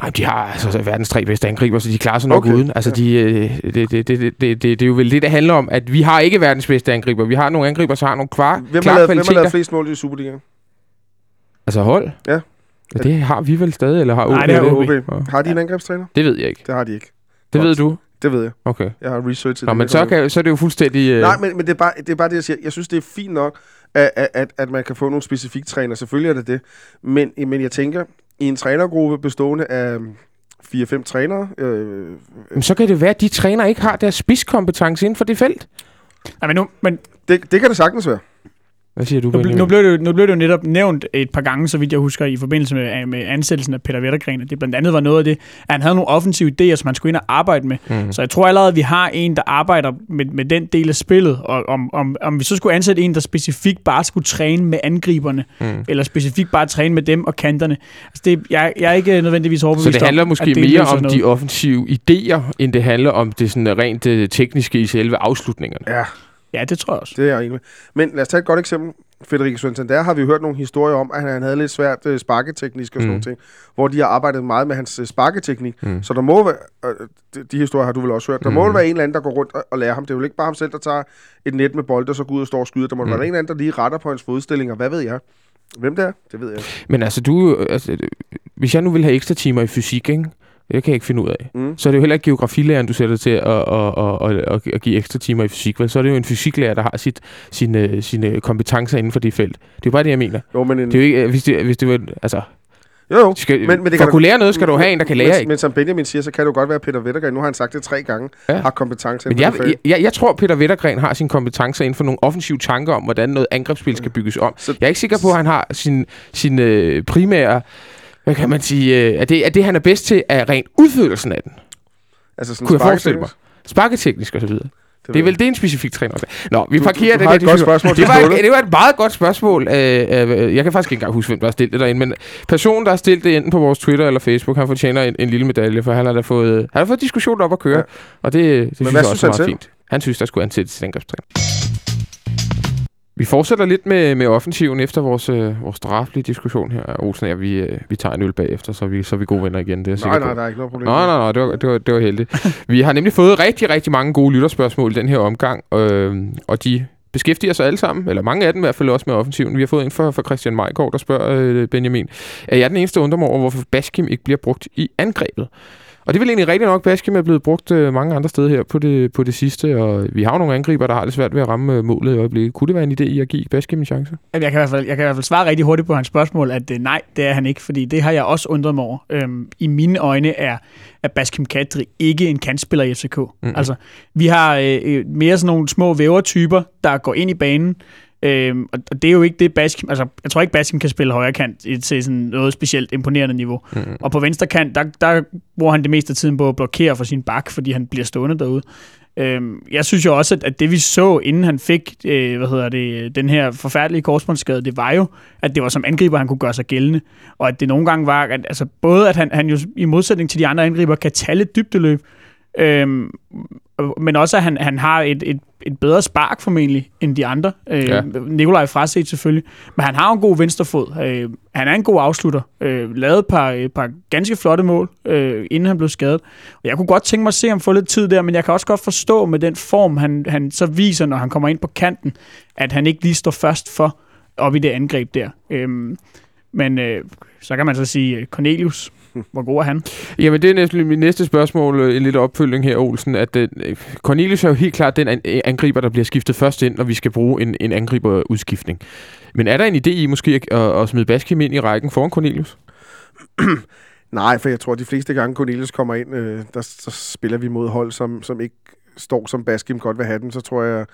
Nej, de har altså verdens tre bedste angriber, så de klarer sig nok Okay, uden. Altså, de, øh, det, det, det, det, det, det, det er jo vel det, det handler om, at vi har ikke verdens bedste angriber. Vi har nogle angriber, så har nogle kvar, Hvem har, klare lavet, hvem har kvaliteter. lavet flest mål i Superligaen? Altså hold? Ja. ja. Det har vi vel stadig, eller har Nej, OB det har? OB. Har de en angrebstræner? Det ved jeg ikke. Det har de ikke. Det Godt. ved du? Det ved jeg. Okay. Jeg har researchet Nå, det. men så, kan, så er det jo fuldstændig... Øh, Nej, men, men det, er bare, det er bare det, jeg siger. Jeg synes, det er fint nok, at, at- at, at man kan få nogle specifikke træner. Selvfølgelig er det det. Men, men jeg tænker, i en trænergruppe bestående af 4-5 trænere, øh, men så kan det være, at de træner ikke har deres spidskompetence inden for det felt. Nej, men nu, men det, det kan det sagtens være. Hvad siger du, nu, Benjamin? nu, blev det, jo- nu blev det jo netop nævnt et par gange, så vidt jeg husker, i forbindelse med, med ansættelsen af Peter Vettergren. at Det blandt andet var noget af det, at han havde nogle offensive idéer, som han skulle ind og arbejde med. Mm. Så jeg tror allerede, at vi har en, der arbejder med, med den del af spillet, og om, om, om vi så skulle ansætte en, der specifikt bare skulle træne med angriberne, Mm. eller specifikt bare træne med dem og kanterne. Altså det, jeg, jeg er ikke nødvendigvis overbevist Så det handler om, måske det mere om noget. de offensive idéer, end det handler om det sådan rent øh, tekniske i selve afslutningerne. Ja, Ja, det tror jeg også. det er jeg enig med. Men lad os tage et godt eksempel. Federico Santander har vi jo hørt nogle historier om, at han havde lidt svært øh, sparketeknisk og sådan Mm. nogle ting, hvor de har arbejdet meget med hans øh, sparketeknik. Mm. Så der må være, øh, de, de historier har du vel også hørt, der mm. må være en eller anden, der går rundt og, og lærer ham. Det er jo ikke bare ham selv, der tager et net med bold, og så går ud og står og skyder. Der må mm. Være en eller anden, der lige retter på hans fodstillinger. Hvad ved jeg? Hvem det er? Det ved jeg ikke. Men altså, du, øh, altså, øh, hvis jeg nu vil have ekstra timer i fysik, ikke? Det kan jeg ikke finde ud af. Mm. Så er det jo heller ikke geografilæreren, du sætter til at, at, at, at, at, give ekstra timer i fysik. Vel? Så er det jo en fysiklærer, der har sit, sine, sine kompetencer inden for det felt. Det er jo bare det, jeg mener. Jo, men en, Det er jo ikke, øh, hvis det, hvis det var, altså, jo, jo. skal, Men- men, det for kan at kunne lære noget, skal du have en, der kan lære, men, men som Benjamin siger, så kan jo godt være, Peter Vettergren, nu har han sagt det tre gange, ja. Har kompetence Men jeg, jeg, jeg, jeg tror, Peter Vettergren har sine kompetencer inden for nogle offensive tanker om, hvordan noget angrebsspil skal bygges om. Så- Jeg er ikke sikker på, at han har sin, sin øh, primære, hvad kan man sige, øh, at, det, at det, han er bedst til, er rent udførelsen af den. Altså sådan kunne jeg forestille mig. sparketeknisk. Og så videre. Det, Det er vel det, en specifik træner. Nå, vi Du- parkerer du den har her et godt spørgsmål Det var, et, det var et meget godt spørgsmål. Øh, øh, jeg kan faktisk ikke engang huske, hvem der har stillet det derinde, men personen, der har stillet det enten på vores Twitter eller Facebook, han fortjener en, en lille medalje, for han har da fået, han har fået diskussionen op at køre, Ja. og det, det synes hvad jeg synes også han er meget selv? fint. Han synes, der skulle ansættes til angrebstræner. Vi fortsætter lidt med, med offensiven efter vores, øh, vores draflige diskussion her. Olsen og vi, øh, vi tager en øl bagefter, så vi, så er vi gode venner igen. Det er Nej, nej, på. der er ikke noget problem. Nej, nej, nej, det var, det var, det var heldigt. Vi har nemlig fået rigtig, rigtig mange gode lytterspørgsmål i den her omgang, øh, og de beskæftiger sig alle sammen, eller mange af dem i hvert fald også med offensiven. Vi har fået en fra, fra Christian Majgaard, der spørger øh, Benjamin, er jeg den eneste, undrer over, hvorfor Baskim ikke bliver brugt i angrebet? Og det vel egentlig rigtigt nok, Baskim er blevet brugt øh, mange andre steder her på det, på det sidste, og vi har jo nogle angriber, der har det svært ved at ramme øh, målet i øjeblikket. Kunne det være en idé i at give Baskim en chance? Jamen, Jeg kan, i hvert fald, jeg kan i hvert fald svare rigtig hurtigt på hans spørgsmål, at øh, nej, det er han ikke, fordi det har jeg også undret mig over. Øhm, I mine øjne er, er Baskim Kadri ikke en kantspiller i FCK. Mm-hmm. Altså, vi har øh, mere sådan nogle små vævertyper, der går ind i banen, Øhm, og det er jo ikke det, Baskim... Altså, jeg tror ikke, Baskim kan spille højre kant til sådan noget specielt imponerende niveau. Mm. Og på venstre kant, der, der bruger han det meste af tiden på at blokere for sin bak, fordi han bliver stående derude. Øhm, jeg synes jo også, at, at det vi så, inden han fik øh, hvad hedder det, den her forfærdelige korsbåndsskade, det var jo, at det var som angriber, han kunne gøre sig gældende. Og at det nogle gange var, at, altså både at han, han jo i modsætning til de andre angriber, kan tage lidt dybdeløb, øhm, men også at han, han har et, et, et bedre spark formentlig end de andre. Øh, Ja. Nikolaj fraset selvfølgelig. Men han har en god venstrefod. Øh, han er en god afslutter. Øh, lavet et par, et par ganske flotte mål, øh, inden han blev skadet. Og jeg kunne godt tænke mig at se ham få lidt tid der, men jeg kan også godt forstå med den form, han, han så viser, når han kommer ind på kanten, at han ikke lige står først for op i det angreb der. Øhm, men øh, så kan man så sige, øh, Cornelius, hvor god er han? Jamen, det er næsten mit næste spørgsmål, øh, en lille opfølging her, Olsen, at øh, Cornelius er jo helt klart den an- angriber, der bliver skiftet først ind, når vi skal bruge en, en angriberudskiftning. Men er der en idé i måske at, at, at smide Baskim ind i rækken foran Cornelius? Nej, for jeg tror, at de fleste gange Cornelius kommer ind, øh, der, så spiller vi mod hold, som, som ikke står som Baskim godt vil have den. Så tror jeg,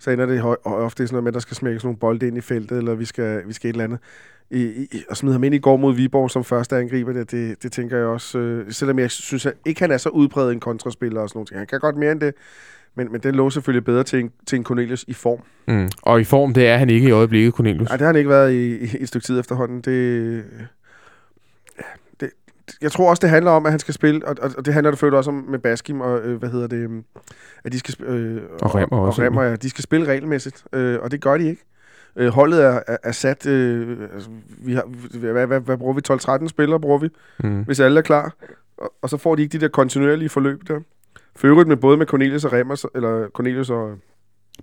så ender det ofte sådan noget med, at der skal smækkes nogle bolde ind i feltet, eller vi skal, vi skal et eller andet. I, i, og smide ham ind i går mod Viborg som første angriber, det, det, det tænker jeg også. Øh, selvom jeg synes at ikke, han er så udbredt en kontraspiller og sådan noget. Han kan godt mere end det, men, men den lå selvfølgelig bedre til en, til en Cornelius i form. Mm. Og i form, det er han ikke i øjeblikket, Cornelius. Nej, det har han ikke været i, i et stykke tid efterhånden. Det, jeg tror også, det handler om, at han skal spille, og, og det handler selvfølgelig også om med Baskim og, øh, hvad hedder det, øhm, at de skal øh, Og Remmer og, også, og Remmer, ja, de skal spille regelmæssigt, øh, og det gør de ikke. Øh, holdet er, er, er sat, øh, altså, vi har, hvad, hvad, hvad bruger vi, 12-13 spillere bruger vi, Mm. hvis alle er klar, og, og så får de ikke de der kontinuerlige forløb der. For øvrigt med både med Cornelius og Remmer, eller Cornelius og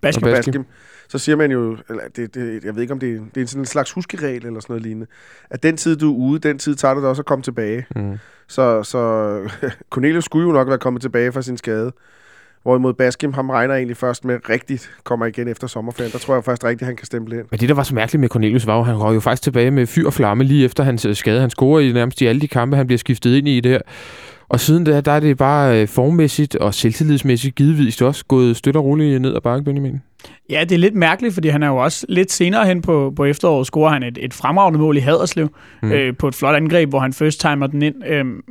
Baskim. Og Baskim. Så siger man jo, eller det, det, jeg ved ikke om det, er- det er sådan en slags huskeregel eller sådan noget lignende, at den tid du er ude, den tid tager det dig også at komme tilbage. Mm. Så, så Cornelius skulle jo nok være kommet tilbage fra sin skade. Hvorimod Baskim, ham regner egentlig først med rigtigt kommer igen efter sommerferien. Der tror jeg først rigtigt, han kan stemple ind. Men det, der var så mærkeligt med Cornelius, var jo, han røg jo faktisk tilbage med fyr og flamme lige efter hans øh, skade. Han scorer i nærmest i alle de kampe, han bliver skiftet ind i der. Og siden da, der er det bare øh, formmæssigt og selvtillidsmæssigt givetvis også gået støt og roligt ned ad bakke, Benjamin. Ja, det er lidt mærkeligt, fordi han er jo også lidt senere hen på, på efteråret, scorer han et, et fremragende mål i Haderslev, Mm. øh, på et flot angreb, hvor han first timer den ind. Øhm,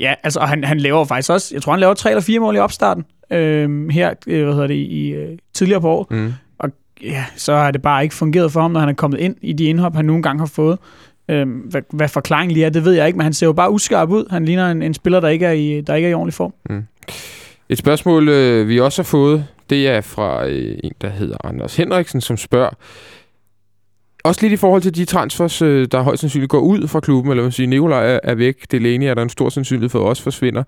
ja, altså, og han, han laver faktisk også, jeg tror, han laver tre eller fire mål i opstarten, øhm, her, øh, hvad hedder det, i, øh, tidligere på året. Mm. Ja, så har det bare ikke fungeret for ham, når han er kommet ind i de indhop, han nogle gange har fået. Øhm, hvad, hvad forklaringen lige er, det ved jeg ikke, men han ser jo bare uskarp ud. Han ligner en, en spiller, der ikke, er i, der ikke er i ordentlig form. Mm. Et spørgsmål, øh, vi også har fået, det er fra øh, en, der hedder Anders Henriksen, som spørger, også lidt i forhold til de transfers, øh, der højst sandsynligt går ud fra klubben, eller man siger, Nikolaj er, er væk, Delaney er der en stor sandsynlighed for, at også forsvinder.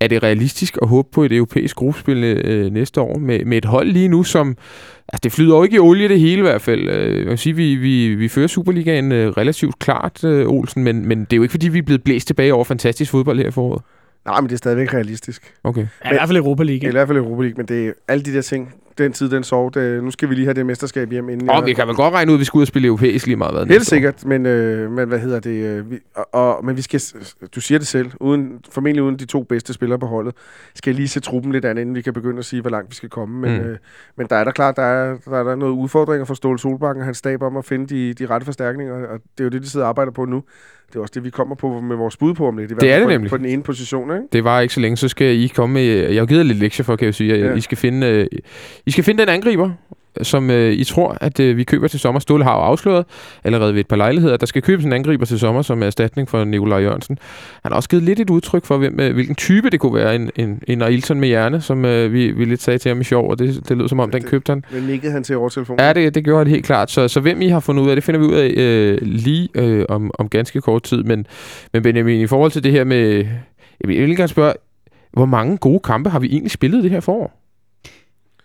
Er det realistisk at håbe på et europæisk gruppespil øh, næste år med, med et hold lige nu, som... Altså, det flyder jo ikke i olie det hele i hvert fald. Øh, jeg vil sige, vi, vi, vi fører Superligaen øh, relativt klart, øh, Olsen, men, men det er jo ikke, fordi vi er blevet blæst tilbage over fantastisk fodbold her i foråret. Nej, men det er stadigvæk realistisk. Okay. Ja, I hvert fald Europa League. I hvert fald Europa League, men det er alle de der ting. Den tid, den sov. Det, nu skal vi lige have det mesterskab hjem inden. Og jeg- vi kan vel godt regne ud, at vi skal ud og spille europæisk lige meget. Hvad Helt sikkert, men, øh, men hvad hedder det? Øh, vi, og, og, men vi skal, du siger det selv, uden, formentlig uden de to bedste spillere på holdet, skal lige se truppen lidt an, inden vi kan begynde at sige, hvor langt vi skal komme. Men, mm. øh, men der er der klart, der er, der er der noget udfordringer for Ståle Solbakken og hans stab om at finde de, de rette forstærkninger, og det er jo det, de sidder og arbejder på nu. Det er også det, vi kommer på med vores bud på om lidt. i hvert Det er det på, nemlig. På den ene position, ikke? Det var ikke så længe, så skal I komme med... Jeg har givet lidt lektier for, kan jeg sige. Ja. I, skal finde, øh, I skal finde den angriber, som øh, I tror, at øh, vi køber til sommer. Ståle har afsløret allerede ved et par lejligheder, der skal købes en angriber til sommer som erstatning for Nikolaj Jørgensen. Han har også givet lidt et udtryk for, hvem, øh, hvilken type det kunne være. En, en, en Ailton med hjerne, som øh, vi, vi lidt sagde til ham i sjov, og det, det lød som om, den Det- købte han. Men nikkede han til overtelefonen. Ja, det, det gjorde han helt klart. Så, så hvem I har fundet ud af, det finder vi ud af øh, lige øh, om, om ganske kort tid. Men, men Benjamin, i forhold til det her med... Jeg vil gerne spørge, hvor mange gode kampe har vi egentlig spillet det her forår?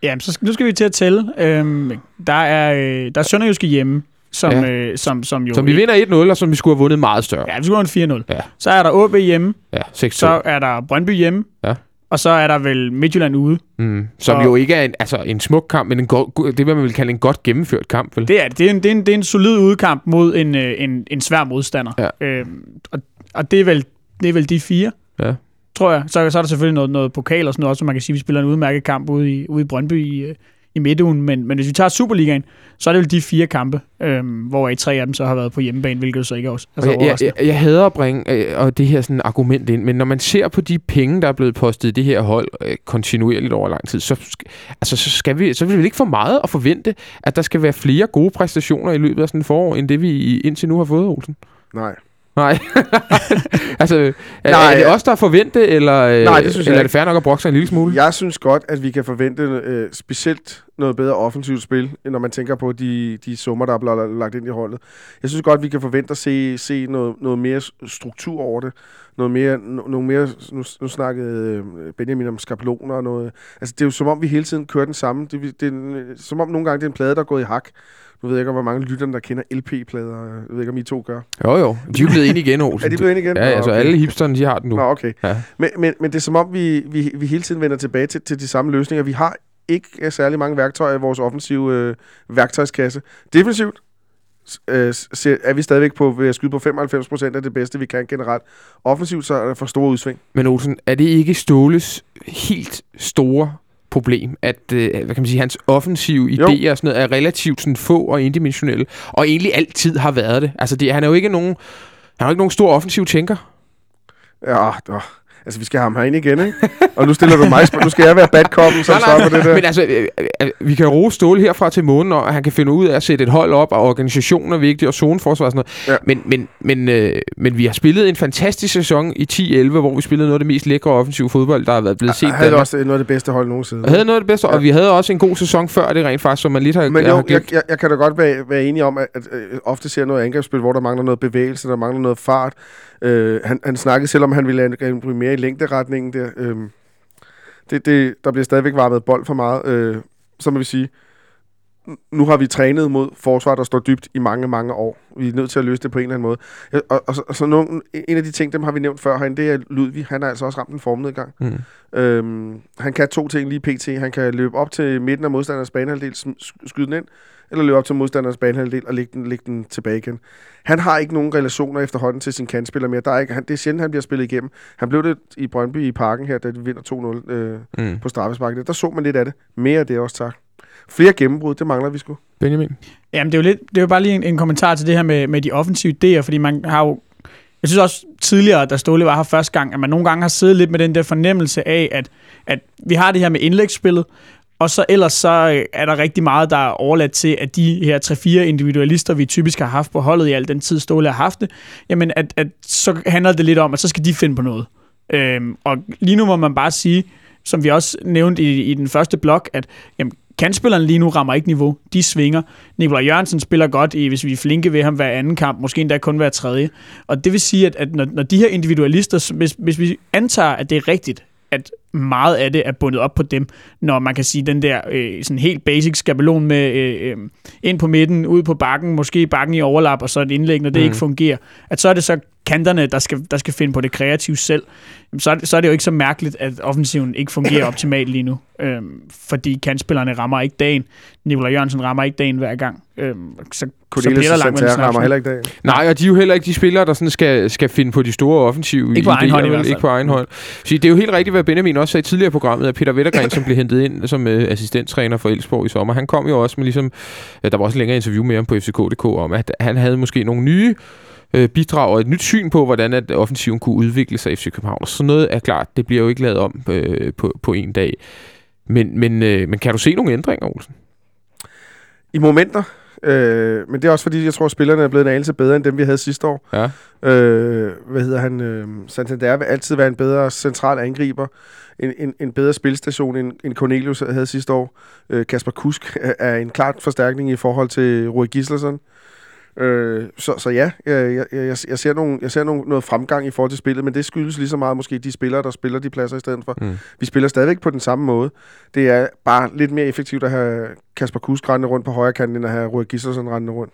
Ja, så nu skal vi til at tælle. Øhm, der er, øh, der er Sønderjyske hjemme. som, Ja. øh, som, som jo... Som vi vinder 1-0, og som vi skulle have vundet meget større. Ja, vi skulle have en 4-0. Ja. Så er der AB hjemme, Ja, 6-2. så er der Brøndby hjemme, Ja. og så er der vel Midtjylland ude. Mm, som Og- jo ikke er en, altså, en smuk kamp, men en go- det, man vil kalde en godt gennemført kamp, vel? Det er, det. det, er en, det, er en, det er en solid udkamp mod en, øh, en, en svær modstander. Ja. Øhm, og, og det, er vel, det er vel de fire, Ja. Tror jeg. Så, så er der selvfølgelig noget, noget pokal og sådan noget også, så man kan sige, at vi spiller en udmærket kamp ude i, ude i Brøndby i, øh, i midtugen. Men, men hvis vi tager Superligaen, så er det vel de fire kampe, øhm, hvor i tre af dem så har været på hjemmebane, hvilket jo så ikke er også Og altså, jeg, jeg, jeg, jeg hader at bringe øh, og det her sådan argument ind, men når man ser på de penge, der er blevet postet i det her hold øh, kontinuerligt over lang tid, så, altså, så, skal vi, så vil vi ikke for meget at forvente, at der skal være flere gode præstationer i løbet af sådan et forår, end det vi indtil nu har fået, Olsen. Nej. Nej. altså, er, Nej. er det os, der er forvente, eller, øh, Nej, det synes jeg eller er ikke. det fair nok at brokke sig en lille smule? Jeg synes godt, at vi kan forvente øh, specielt noget bedre offensivt spil, når man tænker på de, de summer, der er blevet lagt ind i holdet. Jeg synes godt, at vi kan forvente at se, se noget, noget mere struktur over det. Noget mere, no, noget mere nu, nu snakkede øh, Benjamin om skabeloner og noget. Altså, det er jo som om, vi hele tiden kører den samme. Det, det, er en- som om nogle gange det er en plade, der er gået i hak. Nu ved jeg ikke, hvor mange lytterne, der kender LP-plader. Jeg ved ikke, om I to gør. Jo, jo. De er blevet ind igen, Olsen. Er de blevet ind igen? Ja, altså okay. alle hipsterne, de har den nu. Nå, okay. Ja. Men, men, men det er som om, vi, vi, vi hele tiden vender tilbage til, til de samme løsninger. Vi har ikke særlig mange værktøjer i vores offensive øh, værktøjskasse. Defensivt øh, ser, er vi stadigvæk på ved at skyde på 95% af det bedste, vi kan generelt. Offensivt så er der for store udsving. Men Olsen, er det ikke Ståles helt store problem, at øh, hvad kan man sige, hans offensive Jo. idéer og sådan noget, er relativt sådan få og indimensionelle, og egentlig altid har været det. Altså, det, han er jo ikke nogen, han er jo ikke nogen stor offensiv tænker. Ja, åh, altså vi skal have ham herind igen, ikke? Og nu stiller du mig Nu skal jeg være bad copen, som på det der. Men altså, øh, øh, vi kan rose Ståle herfra til månen, og han kan finde ud af at sætte et hold op, og organisationen er vigtig, og zoneforsvar og sådan noget. Ja. Men, men, men, øh, men vi har spillet en fantastisk sæson i 10-11, hvor vi spillede noget af det mest lækre offensive fodbold, der har været blevet set. Jeg havde også noget af det bedste hold nogensinde. Og havde noget af det bedste, og vi havde også en god sæson før det rent faktisk, som man lidt har, Men har jo, glemt. jeg, jeg, jeg kan da godt være, være enig om, at, at øh, ofte ser noget angrebsspil, hvor der mangler noget bevægelse, der mangler noget fart. Øh, han, han snakkede selv om, han ville angribe mere i længderetningen. Der, øh, det, det, der bliver stadigvæk varmet bold for meget. Øh, så må vi sige, nu har vi trænet mod forsvar, der står dybt i mange, mange år. Vi er nødt til at løse det på en eller anden måde. Og, og, så- og så nogle, en af de ting, dem har vi nævnt før herinde, det er Ludvig. Han har altså også ramt en formnedgang. Mm. Øhm, han kan to ting lige pt. Han kan løbe op til midten af modstanderens banehalvdel, skyde den ind, eller løbe op til modstanderens banehalvdel og lægge den, lægge den tilbage igen. Han har ikke nogen relationer efterhånden til sin kantspiller mere. Der er ikke, han, det er sjældent, han bliver spillet igennem. Han blev det i Brøndby i parken her, da de vinder 2-0 øh, Mm. på straffesparket. Der så man lidt af det. Mere af det også, tak. Flere gennembrud, det mangler vi sgu. Benjamin? Jamen, det er jo, lidt, det er jo bare lige en, en kommentar til det her med, med de offensive idéer, fordi man har jo... Jeg synes også tidligere, da Ståle var her første gang, at man nogle gange har siddet lidt med den der fornemmelse af, at, at vi har det her med indlægsspillet, og så ellers så er der rigtig meget, der er overladt til, at de her 3-4 individualister, vi typisk har haft på holdet i al den tid, Ståle har haft det, jamen at, at så handler det lidt om, at så skal de finde på noget. Øhm, og lige nu må man bare sige, som vi også nævnte i, i den første blok, at jamen, kantspillerne lige nu rammer ikke niveau. De svinger. Nikolaj Jørgensen spiller godt, i, hvis vi er flinke ved ham hver anden kamp, måske endda kun hver tredje. Og det vil sige, at, at når, når de her individualister, hvis, hvis vi antager, at det er rigtigt, at meget af det er bundet op på dem, når man kan sige den der øh, sådan helt basic skabelon med øh, øh, ind på midten, ud på bakken, måske bakken i overlap, og så et indlæg, når det Mm. mm. ikke fungerer. At så er det så kanterne, der skal, der skal finde på det kreative selv. Så er, det, så er det jo ikke så mærkeligt, at offensiven ikke fungerer optimalt lige nu. Øhm, fordi kantspillerne rammer ikke dagen. Nikolaj Jørgensen rammer ikke dagen hver gang. Øhm, så, så og der langt mellem rammer heller ikke dagen. Nej, og de er jo heller ikke de spillere, der sådan skal, skal finde på de store offensive Ikke på egen hånd i hvert fald. Ikke på egen hånd. Så det er jo helt rigtigt, hvad Benjamin også sagde i tidligere i programmet, at Peter Wettergren, som blev hentet ind som øh, assistenttræner for Elsborg i sommer, han kom jo også med ligesom, øh, der var også en længere interview med ham på FCK.dk om, at han havde måske nogle nye øh, bidrag og et nyt syn på, hvordan at offensiven kunne udvikle sig i FC København. Og sådan noget er klart, det bliver jo ikke lavet om øh, på, på en dag. Men, men, øh, men kan du se nogle ændringer, Olsen? I momenter. Øh, men det er også fordi, jeg tror, at spillerne er blevet en anelse bedre, end dem, vi havde sidste år. Ja. Øh, hvad hedder han? Øh, Santander vil altid være en bedre central angriber. En, en, en bedre spilstation, end, end Cornelius havde sidste år. Øh, Kasper Kusk er, er en klart forstærkning i forhold til Rui Gislason. Øh, så, så ja, jeg, jeg, jeg, jeg ser, nogle, jeg ser nogle, noget fremgang i forhold til spillet, men det skyldes lige så meget måske de spillere, der spiller de pladser i stedet for. Mm. Vi spiller stadigvæk på den samme måde. Det er bare lidt mere effektivt at have Kasper Kusk rendende rundt på højre kanten, end at have Rui Gislason rendende rundt.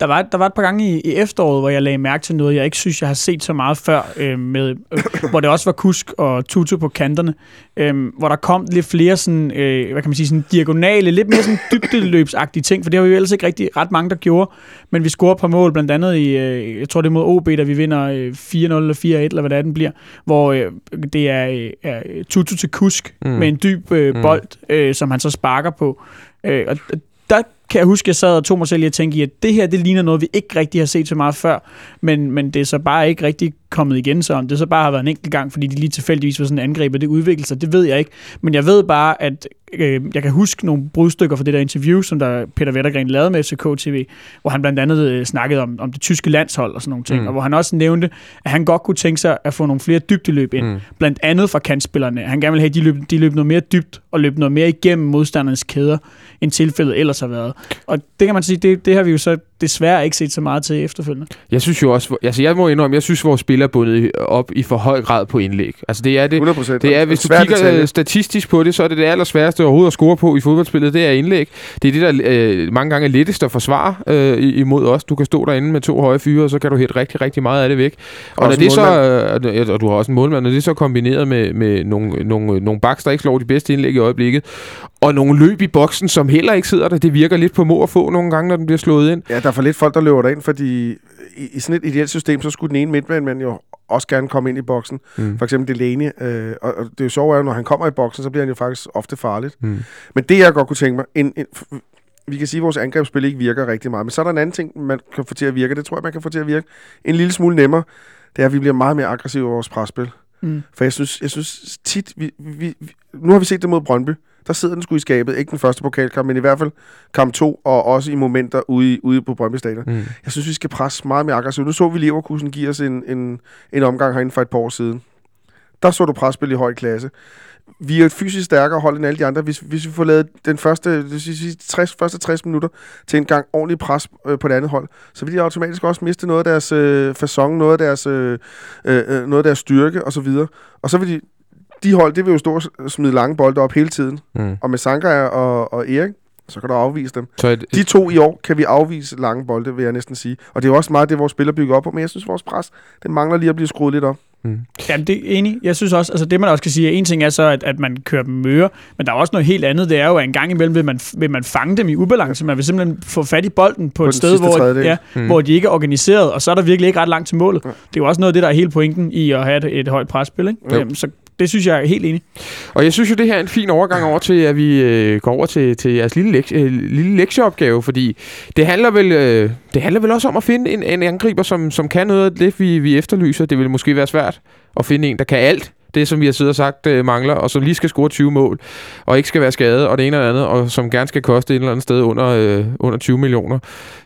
Der var, der var et par gange i, i efteråret, hvor jeg lagde mærke til noget, jeg ikke synes, jeg har set så meget før, øh, med, øh, hvor det også var Kusk og Tutu på kanterne, øh, hvor der kom lidt flere sådan, øh, hvad kan man sige, sådan diagonale, lidt mere sådan dybdeløbsagtige ting, for det har vi jo ellers ikke rigtig ret mange, der gjorde, men vi scorede et par mål, blandt andet i, øh, jeg tror det er mod OB, da vi vinder øh, 4-0 eller 4-1, eller hvad det er, den bliver, hvor øh, det er, øh, er Tutu til Kusk mm. med en dyb øh, bold, øh, som han så sparker på. Øh, og der kan jeg huske, at jeg sad og tog mig selv i at tænke i, at det her, det ligner noget, vi ikke rigtig har set så meget før, men, men det er så bare ikke rigtig kommet igen, så om det så bare har været en enkelt gang, fordi de lige tilfældigvis var sådan en angreb, og det udviklede sig, det ved jeg ikke. Men jeg ved bare, at øh, jeg kan huske nogle brudstykker fra det der interview, som der Peter Vettergren lavede med FCK TV, hvor han blandt andet øh, snakkede om, om det tyske landshold og sådan nogle ting, mm. og hvor han også nævnte, at han godt kunne tænke sig at få nogle flere dybdeløb ind, mm. blandt andet fra kantspillerne. Han gerne vil have, at de løb, de løb noget mere dybt og løb noget mere igennem modstandernes kæder, end tilfældet ellers har været. Og det kan man sige, det, det har vi jo så desværre ikke set så meget til efterfølgende. Jeg synes jo også, altså jeg må indrømme, jeg synes, vores spiller er bundet op i for høj grad på indlæg. Altså det er det, 100%. det er, hvis du kigger detalje. statistisk på det, så er det det allersværeste overhovedet at score på i fodboldspillet, det er indlæg. Det er det, der øh, mange gange er lettest at forsvare øh, imod os. Du kan stå derinde med to høje fyre, og så kan du hætte rigtig, rigtig meget af det væk. Og, når det så, øh, og du har også en målmand, når det er så kombineret med, med nogle, nogle, nogle baks, der ikke slår de bedste indlæg i øjeblikket, og nogle løb i boksen, som heller ikke sidder der, det virker lidt på må at få nogle gange, når den bliver slået ind. Ja, der er for lidt folk, der løber derind, fordi i, i sådan et ideelt system, så skulle den ene midtmand jo også gerne komme ind i boksen. Mm. For eksempel Delaney. Øh, og, og det er jo sjovt, at når han kommer i boksen, så bliver han jo faktisk ofte farligt. Mm. Men det, jeg godt kunne tænke mig, en, en, vi kan sige, at vores angrebsspil ikke virker rigtig meget. Men så er der en anden ting, man kan få til at virke. Det tror jeg, man kan få til at virke en lille smule nemmere. Det er, at vi bliver meget mere aggressive i vores presspil. Mm. For jeg synes, jeg synes tit, vi, vi, vi, nu har vi set det mod Brøndby der sidder den sgu i skabet. Ikke den første pokalkamp, men i hvert fald kamp 2, og også i momenter ude, ude på Brøndby Stadion. Mm. Jeg synes, vi skal presse meget mere aggressivt. Nu så vi Leverkusen give os en, en, en omgang herinde for et par år siden. Der så du presspil i høj klasse. Vi er et fysisk stærkere hold end alle de andre. Hvis, hvis vi får lavet den første, sige, 60, første 60 minutter til en gang ordentlig pres øh, på det andet hold, så vil de automatisk også miste noget af deres øh, fasong, noget af deres, øh, øh, noget af deres styrke osv. Og så vil de de hold, det vil jo stå og smide lange bolde op hele tiden. Mm. Og med Sanka og, og Erik, så kan du afvise dem. Så et, de to i år kan vi afvise lange bolde, vil jeg næsten sige. Og det er jo også meget det, vores spiller bygger op på, men jeg synes, vores pres, det mangler lige at blive skruet lidt op. Mm. Jamen, det er enig. Jeg synes også, altså det man også kan sige, at en ting er så, at, at man kører dem møre, men der er også noget helt andet. Det er jo, at en gang imellem vil man, vil man fange dem i ubalance. Man vil simpelthen få fat i bolden på, på et sted, hvor, ja, mm. hvor de ikke er organiseret, og så er der virkelig ikke ret langt til målet. Ja. Det er jo også noget af det, der er hele pointen i at have et, et højt presspil. Ikke? Jamen, så det synes jeg er helt enig. Og jeg synes jo, det her er en fin overgang over til, at vi øh, går over til, til jeres lille, lek- øh, lille lektieopgave, fordi det handler vel, øh, det handler vel også om at finde en, en angriber, som, som kan noget af det, vi, vi efterlyser. Det vil måske være svært at finde en, der kan alt det, som vi har siddet og sagt øh, mangler, og som lige skal score 20 mål, og ikke skal være skadet, og det ene eller andet, og som gerne skal koste et eller andet sted under, øh, under 20 millioner.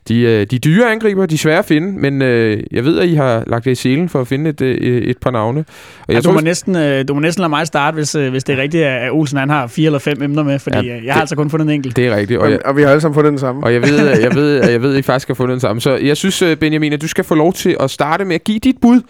De, øh, de dyre angriber, de er svære at finde, men øh, jeg ved, at I har lagt det i selen for at finde et, et, øh, et par navne. Og jeg ja, tror, du, må næsten, øh, du må næsten lade mig starte, hvis, øh, hvis det er rigtigt, at Olsen han har fire eller fem emner med, fordi ja, øh, jeg har det, altså kun fundet en enkelt. Det er rigtigt. Og, jeg, og vi har alle sammen fundet den samme. Og jeg ved, jeg ved, jeg ved, jeg ved, at I faktisk har fundet den samme. Så jeg synes, Benjamin, at du skal få lov til at starte med at give dit bud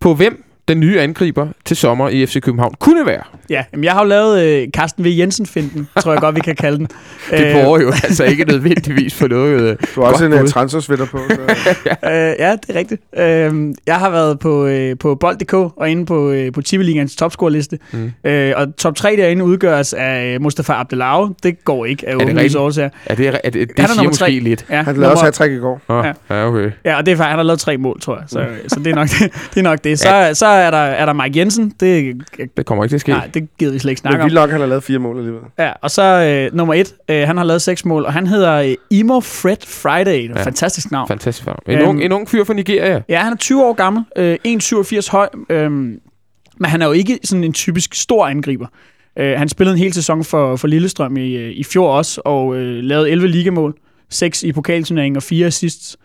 på, hvem den nye angriber til sommer i FC København kunne være? Ja, jamen jeg har jo lavet øh, Carsten V. Jensen-finden, tror jeg godt, vi kan kalde den. det prøver jo altså ikke nødvendigvis for noget. Øh, du har også en uh, transfersvitter på. Så. ja. Øh, ja, det er rigtigt. Øh, jeg har været på, øh, på bold.dk og inde på, øh, på Tivoligaens topscore-liste. Mm. Øh, og top 3 derinde udgøres af Mustafa Abdelaue. Det går ikke af åbenlyse årsager. Er det, er det, det, det siger måske 3. lidt. Ja, han lavede også hat i går. Ja. ja, okay. Ja, og det er faktisk, han har lavet tre mål, tror jeg. Så, mm. så det, er nok det. det, er nok det. Så, ja. så er der, er der Mike Jensen. Det, det kommer ikke til at ske. Nej, det gider vi slet ikke snakke om. Men nok, han har lavet fire mål alligevel. Ja, og så øh, nummer et. Øh, han har lavet seks mål, og han hedder øh, Imo Fred Friday. Det er ja. fantastisk navn. Fantastisk navn. En, øhm, ung, en ung fyr fra Nigeria. Ja, han er 20 år gammel. Øh, 1,87 høj. Øh, men han er jo ikke sådan en typisk stor angriber. Øh, han spillede en hel sæson for, for Lillestrøm i, øh, i fjor også, og øh, lavede 11 ligamål. 6 i pokalturneringen og 4 assists.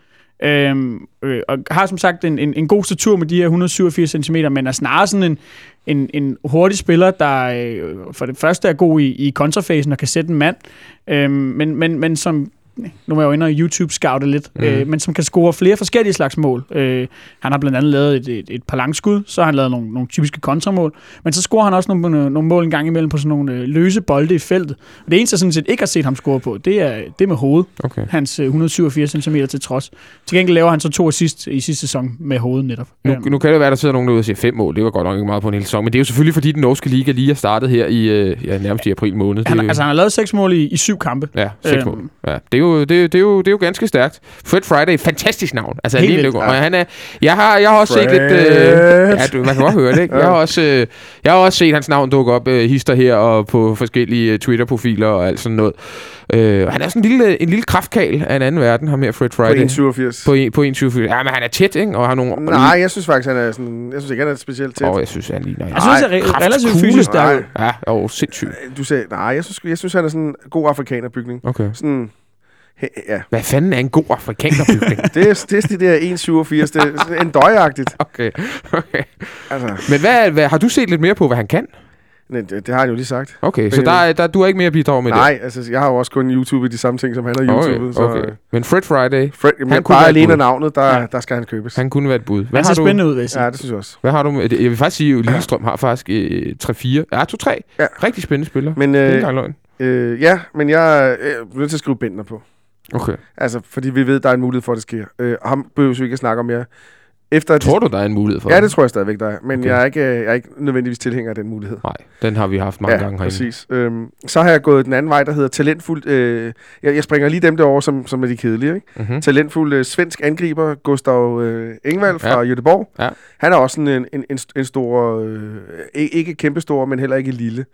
Øhm, øh, og har som sagt en, en, en god statur med de her 187 cm, men er snarere sådan en, en, en hurtig spiller, der øh, for det første er god i, i kontrafasen og kan sætte en mand, øhm, men, men, men som nu er jeg jo inde og YouTube-scoute lidt, mm. øh, men som kan score flere forskellige slags mål. Øh, han har blandt andet lavet et, et, et par langskud, så har han lavet nogle, nogle typiske kontramål, men så scorer han også nogle, nogle mål en gang imellem på sådan nogle øh, løse bolde i feltet. Og det eneste, jeg sådan set ikke har set ham score på, det er, det med hovedet, Okay. hans øh, 187 cm til trods. Til gengæld laver han så to assist i sidste sæson med hovedet netop. Nu, Øhm, nu kan det være, der sidder nogen derude og siger fem mål. Det var godt nok ikke meget på en hel sæson. Men det er jo selvfølgelig, fordi den norske liga lige er startet her i øh, ja, nærmest i april måned. Det han, jo- altså, han har lavet seks mål i, i syv kampe. Ja, seks Øhm. mål. Ja, det, er jo, det, er- det, er jo, det er jo ganske stærkt. Fred Friday, fantastisk navn. Altså, Helt vildt. det, og han er, jeg, har, jeg har også set lidt... Øh, Fred. ja, du, man kan godt høre det, ikke? Jeg har også, øh, jeg har også set hans navn dukke op øh, hister her og på forskellige øh, Twitter-profiler og alt sådan noget. Øh, han er sådan en lille, en lille kraftkal af en anden verden, ham her Fred På Friday. 1,87. På, en, på 21. Ja, men han er tæt, ikke? Og har nogle... Nej, jeg synes faktisk, han er sådan... Jeg synes ikke, han er specielt tæt. Åh, jeg synes, han ligner... Jeg synes, det er re- relativt fysisk stærk. Ja, jo, sindssygt. du sagde... Nej, jeg synes, jeg synes han er sådan en god afrikanerbygning. Okay. Sådan... Ja. Hvad fanden er en god afrikanerbygning? Det er, det er de der 1,87. Det er en døjagtigt. okay. okay. Altså, Men hvad, hvad, har du set lidt mere på, hvad han kan? nej, det, det, har han jo lige sagt. Okay, så der, er- der, du har ikke mere at bidrage med Nej, altså, jeg har jo også kun YouTube de samme ting, som han har det? YouTube. Okay, okay. Men Fred Friday, Fred, jamen, Han kunne bare alene af navnet, der, Ja. der skal han købes. han kunne være et bud. Hvad Han har ser du? spændende ud, vil jeg sige. Ja, det synes jeg også. Hvad har du med? Jeg vil faktisk sige, at Lillestrøm har faktisk øh, 3-4. Ja, 2-3. Ja. Rigtig spændende spiller. Men, Det er øh, øh, ja, men jeg øh, er nødt til at skrive Bentner på. Okay. Altså, fordi vi ved, der er en mulighed for, at det sker. Øh, ham behøver vi ikke at snakke om mere. Efter Tror du, der er en mulighed for Ja, det tror jeg stadigvæk, der er. Men Okay. jeg, er ikke, øh, jeg er ikke nødvendigvis tilhænger af den mulighed. Nej, den har vi haft mange ja, gange herinde. præcis. Øhm, så har jeg gået den anden vej, der hedder talentfuld... Øh, jeg, jeg springer lige dem derovre, som, som er de kedelige. Ikke? Mm-hmm. Talentfuld øh, svensk angriber, Gustav øh, Engvald fra Ja. Göteborg. Ja. Han er også en, en, en, en stor... Øh, ikke ikke kæmpestor, men heller ikke lille.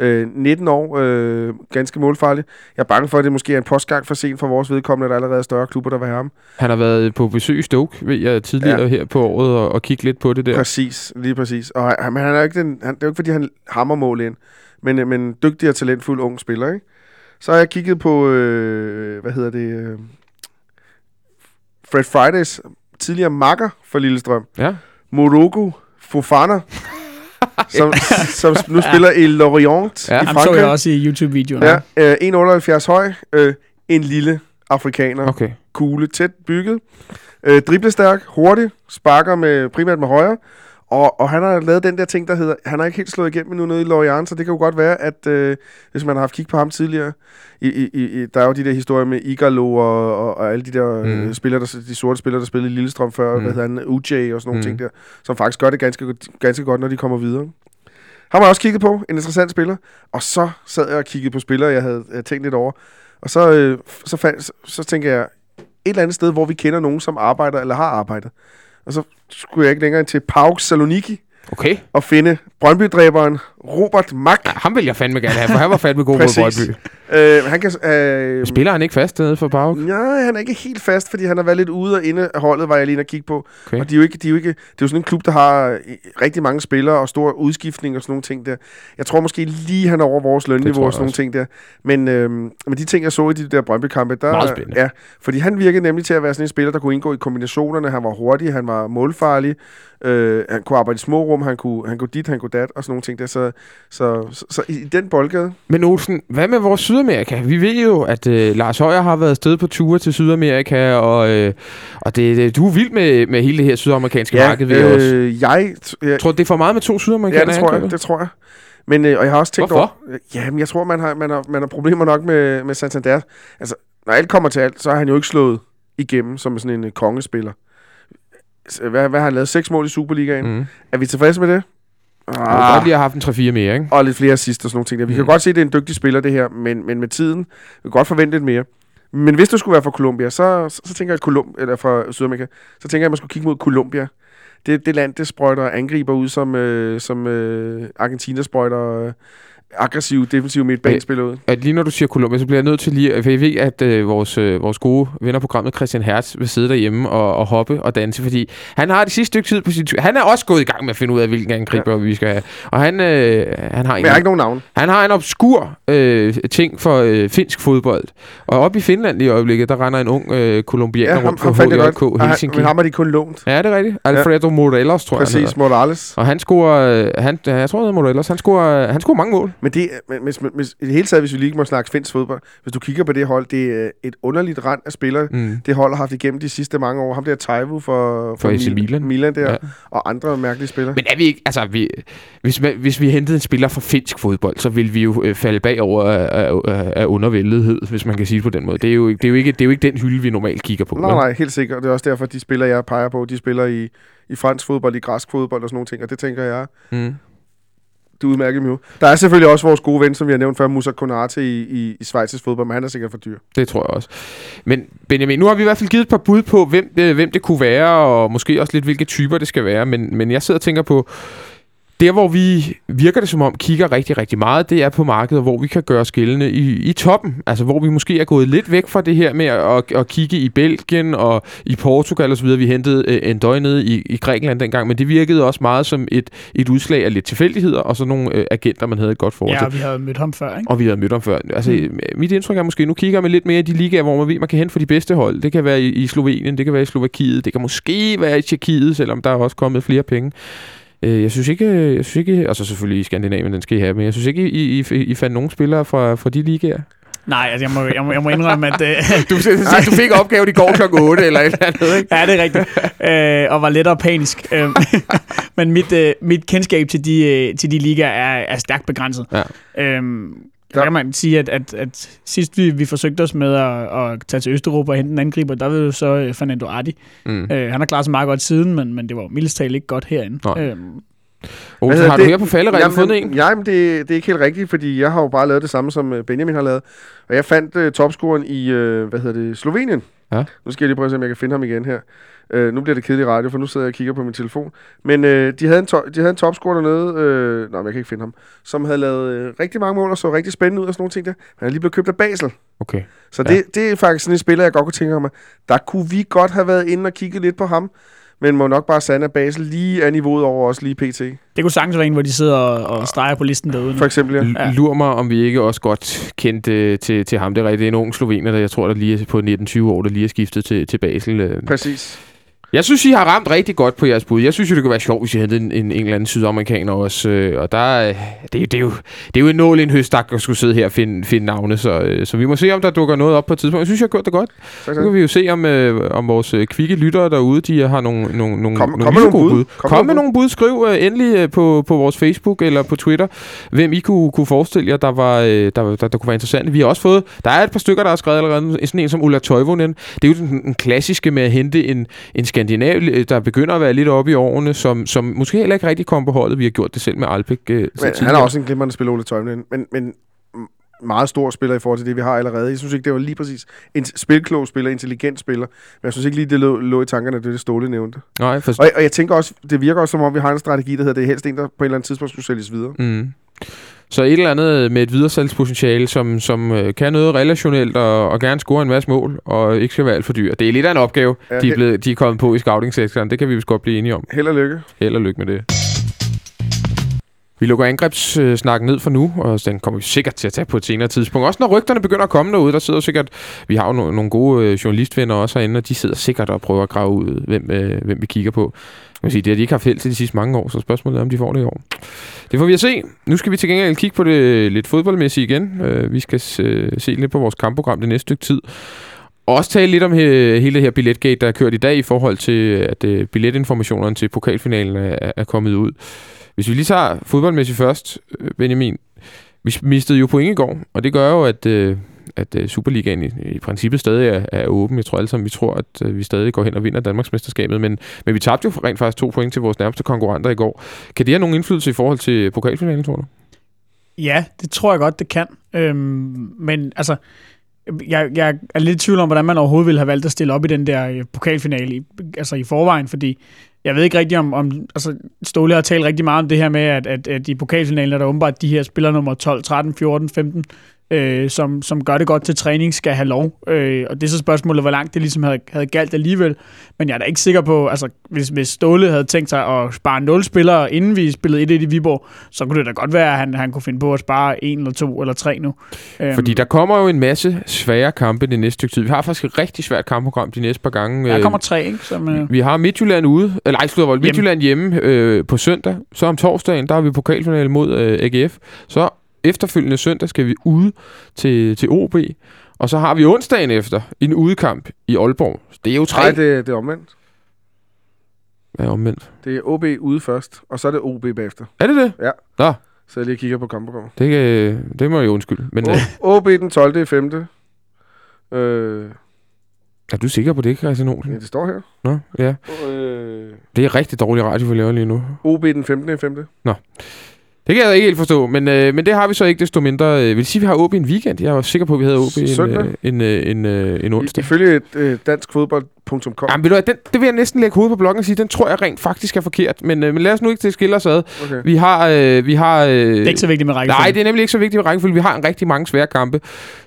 Øh, 19 år, øh, ganske målfarlig. Jeg er bange for, at det måske er en postgang for sent for vores vedkommende, at der allerede er større klubber, der vil have ham. Han har været på besøg i Stoke, ved jeg, tidligere ja. her på året, og, og kigge lidt på det der. Præcis, lige præcis. Og han, men han er ikke den, han, det er jo ikke, fordi han hammer mål ind, men, øh, men dygtig og talentfuld ung spiller, ikke? Så har jeg kigget på, øh, hvad hedder det, øh, Fred Fridays tidligere makker for Lillestrøm, Ja. Morogo Fofana, som, som nu spiller i Lorient Ja. i Ham så Frankrig. jeg også i YouTube-videoen. Ja, øh, 1,78 høj, øh, en lille afrikaner. Okay. kugle, tæt bygget, øh, driblestærk, hurtig, sparker med, primært med højre, og, og han har lavet den der ting, der hedder, han har ikke helt slået igennem nu nede i Lorient, så det kan jo godt være, at øh, hvis man har haft kig på ham tidligere, i, i, i, der er jo de der historier med Igalo og, og, og alle de der Mm. mm. spillere, der, de sorte spillere, der spillede i Lillestrøm før, Mm. hvad hedder han, UJ og sådan nogle Mm. ting der, som faktisk gør det ganske, godt- ganske godt, når de kommer videre. Ham har jeg også kigget på, en interessant spiller, og så sad jeg og kiggede på spillere, jeg havde øh, tænkt lidt over, og så, øh, så, fandt, så, så tænker jeg, et eller andet sted, hvor vi kender nogen, som arbejder eller har arbejdet. Og så skulle jeg ikke længere end til PAOK Saloniki Okay. og finde Brøndby-dræberen Robert Mack. Ja, ham vil jeg fandme gerne have, for han var fandme god mod. Brøndby. Øh, han kan... Øh, Spiller han ikke fast nede for Pauk? Nej, han er ikke helt fast, fordi han har været lidt ude og inde af holdet, var jeg lige inde og kigge på. Okay. Og de er jo ikke, de er jo ikke, det er jo sådan en klub, der har øh, rigtig mange spillere og stor udskiftning og sådan nogle ting der. Jeg tror måske lige, han er over vores lønniveau og sådan nogle ting der. Men, øh, men de ting, jeg så i de der Brøndby-kampe, der... Meget spændende. Ja, fordi han virkede nemlig til at være sådan en spiller, der kunne indgå i kombinationerne. Han var hurtig, han var målfarlig, øh, han kunne arbejde i små rum, han kunne, han kunne dit, han kunne dat og sådan nogle ting der. Så, så, så, så i, i den boldgade, Men Olsen, hvad med vores Sydamerika? Vi ved jo, at øh, Lars Højer har været afsted på ture til Sydamerika, og, øh, og det, det, du er vild med, med hele det her sydamerikanske marked, ved jeg også. øh, jeg, jeg, Tror det er for meget med to sydamerikanere? Ja, det tror jeg. Det tror jeg. Men, øh, og jeg har også tænkt Hvorfor? over... Ja, men jeg tror, man har, man har, man har problemer nok med, med Santander. Altså, når alt kommer til alt, så har han jo ikke slået igennem som sådan en øh, kongespiller. Hvad, hvad har han lavet? Seks mål i Superligaen. Mm. Er vi tilfredse med det? Jeg kunne godt Ah, lige have haft en 3-4 mere, ikke? og lidt flere assist og sådan nogle ting. Der. Vi Mm. kan godt se, at det er en dygtig spiller, det her, men, men med tiden, vi kan godt forvente lidt mere. Men hvis du skulle være fra Colombia, så, så, så tænker jeg, Colum, eller fra Sydamerika, så tænker jeg, at man skulle kigge mod Colombia. Det, det land, det sprøjter angriber ud, som, øh, som øh, Argentina sprøjter øh, aggressiv, defensiv midtbanespiller ud. At lige når du siger Colombia, så bliver jeg nødt til lige... For jeg ved, at øh, vores, øh, vores gode ven af programmet, Christian Hertz, vil sidde derhjemme og, og hoppe og danse, fordi han har det sidste stykke tid på sin. Han er også gået i gang med at finde ud af, hvilken angriber ja. vi skal have. Og han, øh, han, har en, Men jeg har ikke nogen navn. han har en obskur øh, ting for øh, finsk fodbold. Og oppe i Finland i øjeblikket, der render en ung øh, kolumbianer Ja, rundt ham for HJK godt. Ah, Helsinki. Men ham har de kun lånt. Ja, det er rigtigt. Alfredo ja. Morelos, tror jeg, Præcis. Morales. Og han scorer, øh, han, jeg tror, det er Morelos, han scorer, han scorer mange mål. Men det, men, hvis, hvis, i det hele taget, hvis vi lige må snakke finsk fodbold, hvis du kigger på det hold, det er et underligt rand af spillere, Mm. det hold har haft igennem de sidste mange år. Ham der Taivu for, For AC Milan. Milan der, Ja. og andre mærkelige spillere. Men er vi ikke, altså, vi, hvis, hvis vi hentede en spiller fra finsk fodbold, så ville vi jo øh, falde bagover af, af, af, undervældethed, hvis man kan sige det på den måde. Det er, jo, ikke- det, er jo ikke, det er jo ikke den hylde, vi normalt kigger på. Nej, nej, helt sikkert. Det er også derfor, de spillere, jeg peger på, de spiller i, i fransk fodbold, i græsk fodbold og sådan nogle ting, og det tænker jeg, Mm du er udmærket. Der er selvfølgelig også vores gode ven, som vi har nævnt før, Musa Konate i, i, i schweizisk fodbold, men han er sikkert for dyr. Det tror jeg også. Men Benjamin, nu har vi i hvert fald givet et par bud på, hvem det, hvem det kunne være, og måske også lidt, hvilke typer det skal være. Men, men jeg sidder og tænker på, der hvor vi virker det som om kigger rigtig, rigtig meget, det er på markedet, hvor vi kan gøre skillene i, i toppen. Altså hvor vi måske er gået lidt væk fra det her med at, at, at kigge i Belgien og i Portugal osv. Vi hentede øh, en døgn nede i, i Grækenland dengang, men det virkede også meget som et, et udslag af lidt tilfældigheder, og så nogle øh, agenter, man havde et godt forhold til. Ja, vi havde mødt ham før, ikke? Og vi havde mødt ham før. Altså, mm. Mit indtryk er måske, nu kigger man lidt mere i de ligaer, hvor man ved, man kan hente for de bedste hold. Det kan være i, i Slovenien, det kan være i Slovakiet, det kan måske være i Tjekkiet, selvom der er også kommet flere penge. Øh, Jeg synes ikke, jeg synes ikke, altså selvfølgelig i Skandinavien, den skal I have, men jeg synes ikke, I, I, I fandt nogen spillere fra, fra de ligaer. Nej, altså, jeg, må, jeg, må, jeg må indrømme, at... Øh, Du, du fik opgaven i går kl. 8 eller et eller andet, ikke? ja, det er rigtigt. Øh, og var lettere panisk. Øh, men mit, øh, mit kendskab til de, øh, til de ligaer er, er stærkt begrænset. Ja. Øhm, der kan man sige, at, at, at sidst vi, vi forsøgte os med at, at tage til Østeuropa og hente en angriber, der var jo så øh, Fernando Ardi. Mm. Øh, han har klaret sig meget godt siden, men, men det var jo mildest talt ikke godt herinde. Nej. Øhm, Olsen, hedder har du det? her på falderækken fundet en? Jamen, det, det er ikke helt rigtigt, fordi jeg har jo bare lavet det samme, som øh, Benjamin har lavet. Og jeg fandt uh, topscoren i, uh, hvad hedder det, Slovenien. Ja. Nu skal jeg lige prøve at se, om jeg kan finde ham igen her. Uh, nu bliver det kedeligt radio, for nu sidder jeg og kigger på min telefon. Men uh, de, havde en to- de havde en topscorer dernede, uh, nej, men jeg kan ikke finde ham, som havde lavet uh, rigtig mange mål og så rigtig spændende ud og sådan nogle ting der. Han er lige blevet købt af Basel. Okay. Så Ja. det, det er faktisk sådan en spiller, jeg godt kunne tænke mig. Der kunne vi godt have været inde og kigge lidt på ham. Men må nok bare sande, at Basel lige er niveauet over os lige pt. det kunne sagtens være en, hvor de sidder og, og streger på listen derude. nu. For eksempel, ja. L- Lur mig, om vi ikke også godt kendte øh, til, til ham. Det er rigtigt. Det er en ung slovener, der jeg tror, der lige er på 19-20 år, der lige er skiftet til, til Basel. øh. Præcis. Jeg synes, I har ramt rigtig godt på jeres bud. Jeg synes jo, det kunne være sjovt, hvis I hentede en, en, en eller anden sydamerikaner også. øh, Og der, øh, det, er det, er jo, det er jo en nål i en høstak at skulle sidde her og finde, finde navne. Så, øh, så vi må se, om der dukker noget op på et tidspunkt. Jeg synes, jeg har gjort det godt. Tak, Så kan vi jo se, om, øh, om vores øh, kvikke lyttere derude, de har nogle, nogle, nogle, Kom- nogle kom nogle gode bud. bud. Kom Kom, med nogle bud. Skriv øh, endelig øh, på, på vores Facebook eller på Twitter, hvem I kunne, kunne forestille jer, der, var, øh, der, der, der kunne være interessant. Vi har også fået, der er et par stykker, der har skrevet allerede, sådan en som Ulla Toivonen. Det er jo den, den klassiske med at hente en, en skandinav, øh, der begynder at være lidt oppe i årene, som, som måske heller ikke rigtig kom på holdet. Vi har gjort det selv med Alpek. Øh, Men han er også en glimrende spiller, Ole Tøjmen, men, men meget stor spiller i forhold til det, vi har allerede. Jeg synes ikke, det var lige præcis en spilklog spiller, intelligent spiller, men jeg synes ikke lige, det lå, lå i tankerne, det er det Ståle nævnte. Nej, for, Og, og jeg tænker også, det virker også som om, vi har en strategi, der hedder, det er helst en, der på et eller andet tidspunkt skulle sælges videre. Mm. Så et eller andet med et videresalgspotentiale, som, som øh, kan noget relationelt og, og gerne score en masse mål, og ikke skal være alt for dyr. Det er lidt af en opgave, Ja, de, er blevet, de er kommet på i scouting-sektoren. Det kan vi vist godt blive enige om. Held og lykke. Held og lykke med det. Vi lukker angrebssnakken ned for nu, og den kommer vi sikkert til at tage på et senere tidspunkt. Også når rygterne begynder at komme derude, der sidder sikkert... Vi har jo no- nogle gode øh, journalistvenner også herinde, og de sidder sikkert og prøver at grave ud, hvem, øh, hvem vi kigger på. Jeg vil sige, det har de ikke haft held til de sidste mange år, så spørgsmålet er, om de får det i år. Det får vi at se. Nu skal vi til gengæld kigge på det øh, lidt fodboldmæssige igen. Øh, vi skal se, se lidt på vores kampprogram det næste stykke tid. Og også tale lidt om he, hele det her billetgate, der er kørt i dag i forhold til, at øh, billetinformationerne til pokalfinalen er, er kommet ud. Hvis vi lige tager fodboldmæssigt først, øh, Benjamin. Vi mistede jo point i går, og det gør jo, at, øh, at øh, Superligaen i, i princippet stadig er, er åben. Jeg tror alle sammen, vi tror, at øh, vi stadig går hen og vinder Danmarksmesterskabet, men, men vi tabte jo rent faktisk to point til vores nærmeste konkurrenter i går. Kan det have nogen indflydelse i forhold til pokalfinalen, tror du? Ja, det tror jeg godt, det kan. Øhm, men altså, jeg, jeg er lidt i tvivl om, hvordan man overhovedet ville have valgt at stille op i den der øh, pokalfinale i, altså i forvejen, fordi jeg ved ikke rigtig om, om altså Ståle har talt rigtig meget om det her med, at, at, at i pokalfinalen er der åbenbart de her spillere nummer 12, 13, 14, 15, øh, som, som gør det godt til træning, skal have lov. Øh, og det er så spørgsmålet, hvor langt det ligesom havde, havde galt alligevel. Men jeg er da ikke sikker på, altså hvis, hvis Ståle havde tænkt sig at spare 0 spillere, inden vi spillede 1-1 i Viborg, så kunne det da godt være, at han, han kunne finde på at spare en eller to eller tre nu. Øhm, Fordi der kommer jo en masse svære kampe det næste stykke tid. Vi har faktisk et rigtig svært kampprogram de næste par gange. der Øh, kommer tre, ikke? Som, øh, Vi har Midtjylland ude, eller ej, slutter. Midtjylland hjemme øh, på søndag. Så om torsdagen, der har vi pokalfinale mod øh, AGF. Så efterfølgende søndag skal vi ud til, til OB. Og så har vi onsdagen efter en udekamp i Aalborg. Det er jo tre. Nej, det, det er omvendt. Hvad er omvendt? Det er OB ude først, og så er det OB bagefter. Er det det? Ja. Nå, Så jeg lige kigger på kampprogrammet. det, kan, det må jeg undskylde. Men øh, OB den 12. 5. Øh, er du sikker på det, Christian Olsen? ja, det står her. Nå, ja. Øh, Det er rigtig dårlig radio, vi laver lige nu. OB den 15. 5. Det kan jeg ikke helt forstå, men, øh, men det har vi så ikke desto mindre. Øh, vil det sige, at vi har OB en weekend? Jeg var sikker på, at vi havde OB en, øh, en, øh, en, øh, en I, onsdag. ifølge et, øh, danskfodbold.com. Jamen, ved du den, det vil jeg næsten lægge hovedet på bloggen og sige, den tror jeg rent faktisk er forkert. Men, øh, men lad os nu ikke til skille os ad. Okay. Vi har... Øh, vi har øh, Det er ikke så vigtigt med rækkefølge. Nej, det er nemlig ikke så vigtigt med rækkefølge. Vi har en rigtig mange svære kampe.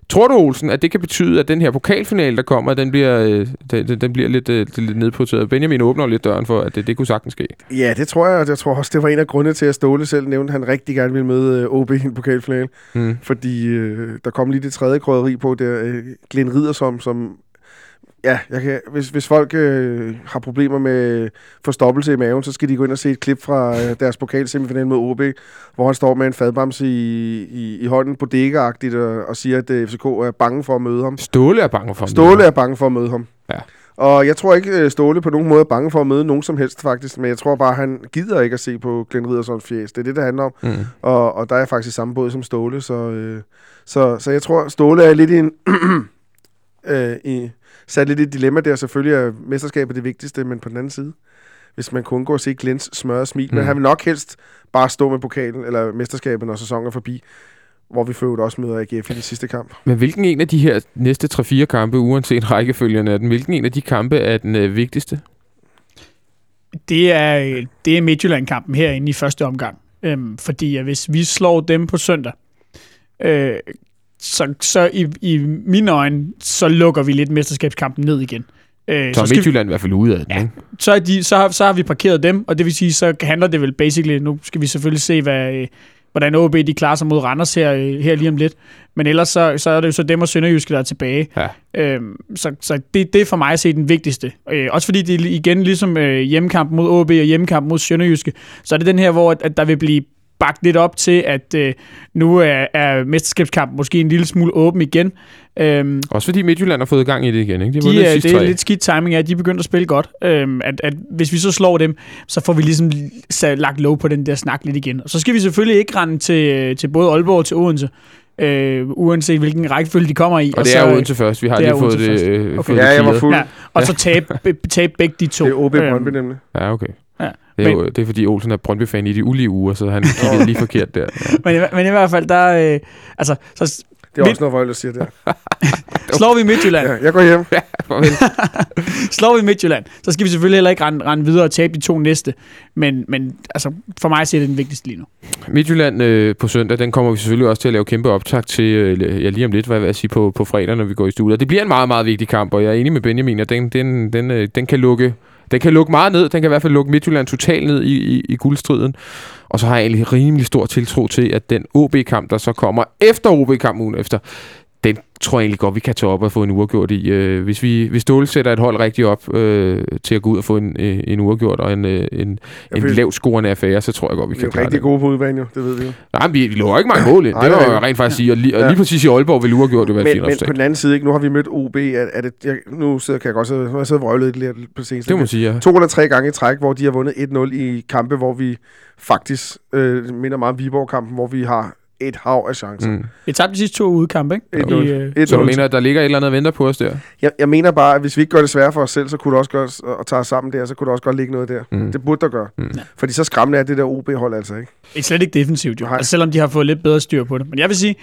Tror du, Olsen, at det kan betyde, at den her pokalfinale, der kommer, den bliver, øh, den, den- bliver lidt, øh, lidt nedprioriteret? Benjamin åbner lidt døren for, at det, det kunne sagtens ske. Ja, det tror jeg, og jeg tror også, det var en af grundene til, at Ståle selv nævnte, at han rigtig gerne ville møde øh, OB i en pokalfinale. Mm. Fordi øh, der kom lige det tredje krydderi på, der øh, Glenn Riddersom, som... Ja, jeg kan, hvis, hvis folk øh, har problemer med forstoppelse i maven, så skal de gå ind og se et klip fra øh, deres pokalsemifinal mod OB, hvor han står med en fadbamse i, i, i hånden på dækkeagtigt og, og siger, at øh, FCK er bange for at møde ham. Ståle er bange for ham. Ståle er bange for at møde ham. Ja. Og jeg tror ikke, øh, Ståle på nogen måde er bange for at møde nogen som helst, faktisk. Men jeg tror bare, han gider ikke at se på Glenn Riddersons fjes. Det er det, det handler om. Mm. Og, og der er jeg faktisk i samme båd som Ståle. Så, øh, så, så jeg tror, Ståle er lidt i en... øh, i, sat lidt i et dilemma der. Selvfølgelig er mesterskabet det vigtigste, men på den anden side, hvis man kun går og se Glens smørre smil. Mm. Men han vil nok helst bare stå med pokalen, eller mesterskabet, når sæsonen er forbi. Hvor vi for også møder AGF i de sidste kamp. Men hvilken en af de her næste 3-4 kampe, uanset rækkefølgen af den, hvilken en af de kampe er den øh, vigtigste? Det er, det er Midtjylland-kampen herinde i første omgang. Øhm, fordi at hvis vi slår dem på søndag, øh, så, så i, i mine øjne, så lukker vi lidt mesterskabskampen ned igen. Øh, Så er skal vi, Midtjylland i hvert fald ude af den, Ja. ikke? så, er de, så, har, så har vi parkeret dem, og det vil sige, så handler det vel basically, nu skal vi selvfølgelig se, hvad, øh, hvordan OB de klarer sig mod Randers her, øh, her lige om lidt. Men ellers så, så er det jo så dem og Sønderjyske, der er tilbage. Ja. Øhm, så så det, det er for mig at se den vigtigste. Øh, også fordi det igen ligesom øh, hjemmekamp mod OB og hjemmekamp mod Sønderjyske, så er det den her, hvor at, at der vil blive bagt lidt op til, at øh, nu er, er mesterskabskampen måske en lille smule åben igen. Øhm, Også fordi Midtjylland har fået gang i det igen, ikke? De de, er, sidste det er tre. lidt skidt timing, at de er begyndt at spille godt. Øhm, at, at hvis vi så slår dem, så får vi ligesom lagt lov på den der snak lidt igen. Og så skal vi selvfølgelig ikke rende til, til både Aalborg og til Odense, øh, uanset hvilken rækkefølge de kommer i. Og det så, er Odense først. Vi har det lige fået det, øh, Okay. fået Ja, det jeg var fuld. Ja, og så tabe, tabe begge de to. Det er OB Øhm, Brøndby nemlig. Ja, okay. Ja. Det er, jo, det er fordi Olsen er Brøndby-fan i de ulige uger, så han kiggede lige forkert der. Ja. men, i- men i hvert fald, der... Øh, altså, så Det er Midt- også noget, Vøjle siger der. slår vi Midtjylland, Ja, jeg går hjem. Farvel. slår vi Midtjylland, så skal vi selvfølgelig heller ikke rende, rende videre og tabe de to næste. Men, men altså, for mig ser det den vigtigste lige nu. Midtjylland øh, på søndag, den kommer vi selvfølgelig også til at lave kæmpe optag til, øh, ja, lige om lidt, hvad vil jeg sige, på, på fredag, når vi går i studiet. Det bliver en meget, meget vigtig kamp, og jeg er enig med Benjamin, at den, den, den, øh, den kan lukke den kan lukke meget ned. Den kan i hvert fald lukke Midtjylland totalt ned i, i, i guldstriden. Og så har jeg egentlig rimelig stor tiltro til, at den OB-kamp, der så kommer efter OB-kampen ugen efter, den tror jeg egentlig godt, vi kan tage op og få en uafgjort i. Øh, hvis vi hvis Ståle sætter et hold rigtigt op øh, til at gå ud og få en, øh, en uafgjort og en, øh, en, en lavt scorende affære, så tror jeg godt, vi Vi kan er klare rigtig det. gode på udbanen jo, det ved vi jo. Nej, men vi, vi lover ikke mange mål ind. Det jeg nej. rent faktisk sige. Og lige, og Ja. lige præcis i Aalborg vil uafgjort det være Men, fint men på den anden side, ikke, nu har vi mødt OB, er, er det, jeg, nu sidder, kan jeg godt sidde, nu har jeg siddet og vrøvlet lidt på seneste. Det må man sige, ja. To eller tre gange i træk, hvor de har vundet 1-0 i kampe, hvor vi faktisk øh, minder meget om Viborg-kampen, hvor vi har et hav af chancer. Mm. Vi tabte de sidste to udekampe, ikke? 1-0. I, øh, 1-0. Så du mener, at der ligger et eller andet og venter på os der? Jeg, jeg mener bare, at hvis vi ikke gør det svært for os selv, så kunne det også gøre, og tager os sammen der, så kunne der også godt ligge noget der. Mm. Det burde der gøre. Mm. Fordi så skræmmende er det der OB-hold altså ikke. Det er slet ikke defensivt, jo. Nej. Altså, selvom de har fået lidt bedre styr på det. Men jeg vil sige,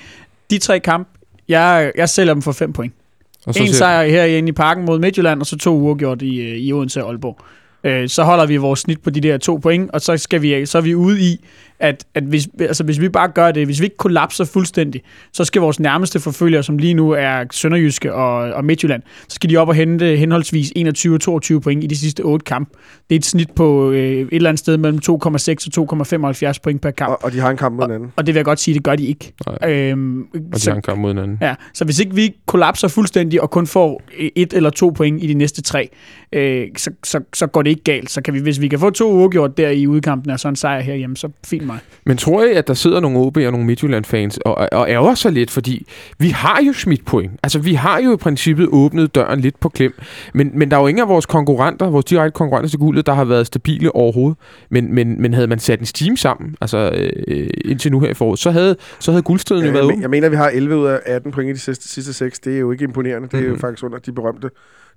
de tre kampe, jeg, jeg sælger dem for fem point. Og En siger- sejr herinde i parken mod Midtjylland, og så to uafgjort i, øh, i Odense og Aalborg. Øh, så holder vi vores snit på de der to point, og så, skal vi, så er vi ude i, at, at hvis, altså hvis vi bare gør det, hvis vi ikke kollapser fuldstændig, så skal vores nærmeste forfølgere, som lige nu er Sønderjyske og, og Midtjylland, så skal de op og hente henholdsvis 21 og 22 point i de sidste otte kampe. Det er et snit på øh, et eller andet sted mellem 2,6 og 2,75 point per kamp. Og, og de har en kamp mod hinanden. Og det vil jeg godt sige, det gør de ikke. Nej. Øhm, Og de så, har en kamp mod hinanden. Ja, så hvis ikke vi kollapser fuldstændig og kun får et eller to point i de næste tre, øh, så, så, så går det ikke galt. Så kan vi, hvis vi kan få to uafgjort der i udkampen og så en sejr herhjemme, så fint mig. Men tror I, at der sidder nogle OB og nogle Midtjylland-fans og, og ærger sig lidt, fordi vi har jo smidt point. Altså, vi har jo i princippet åbnet døren lidt på klem. Men, men der er jo ingen af vores konkurrenter, vores direkte konkurrenter til guldet, der har været stabile overhovedet. Men, men, men havde man sat en steam sammen, altså øh, indtil nu her i foråret, så havde, så havde guldstriden jo Jeg, været jeg, jeg mener, vi har 11 ud af 18 point i de sidste, sidste 6. Det er jo ikke imponerende. Det er jo Mhm. faktisk under de berømte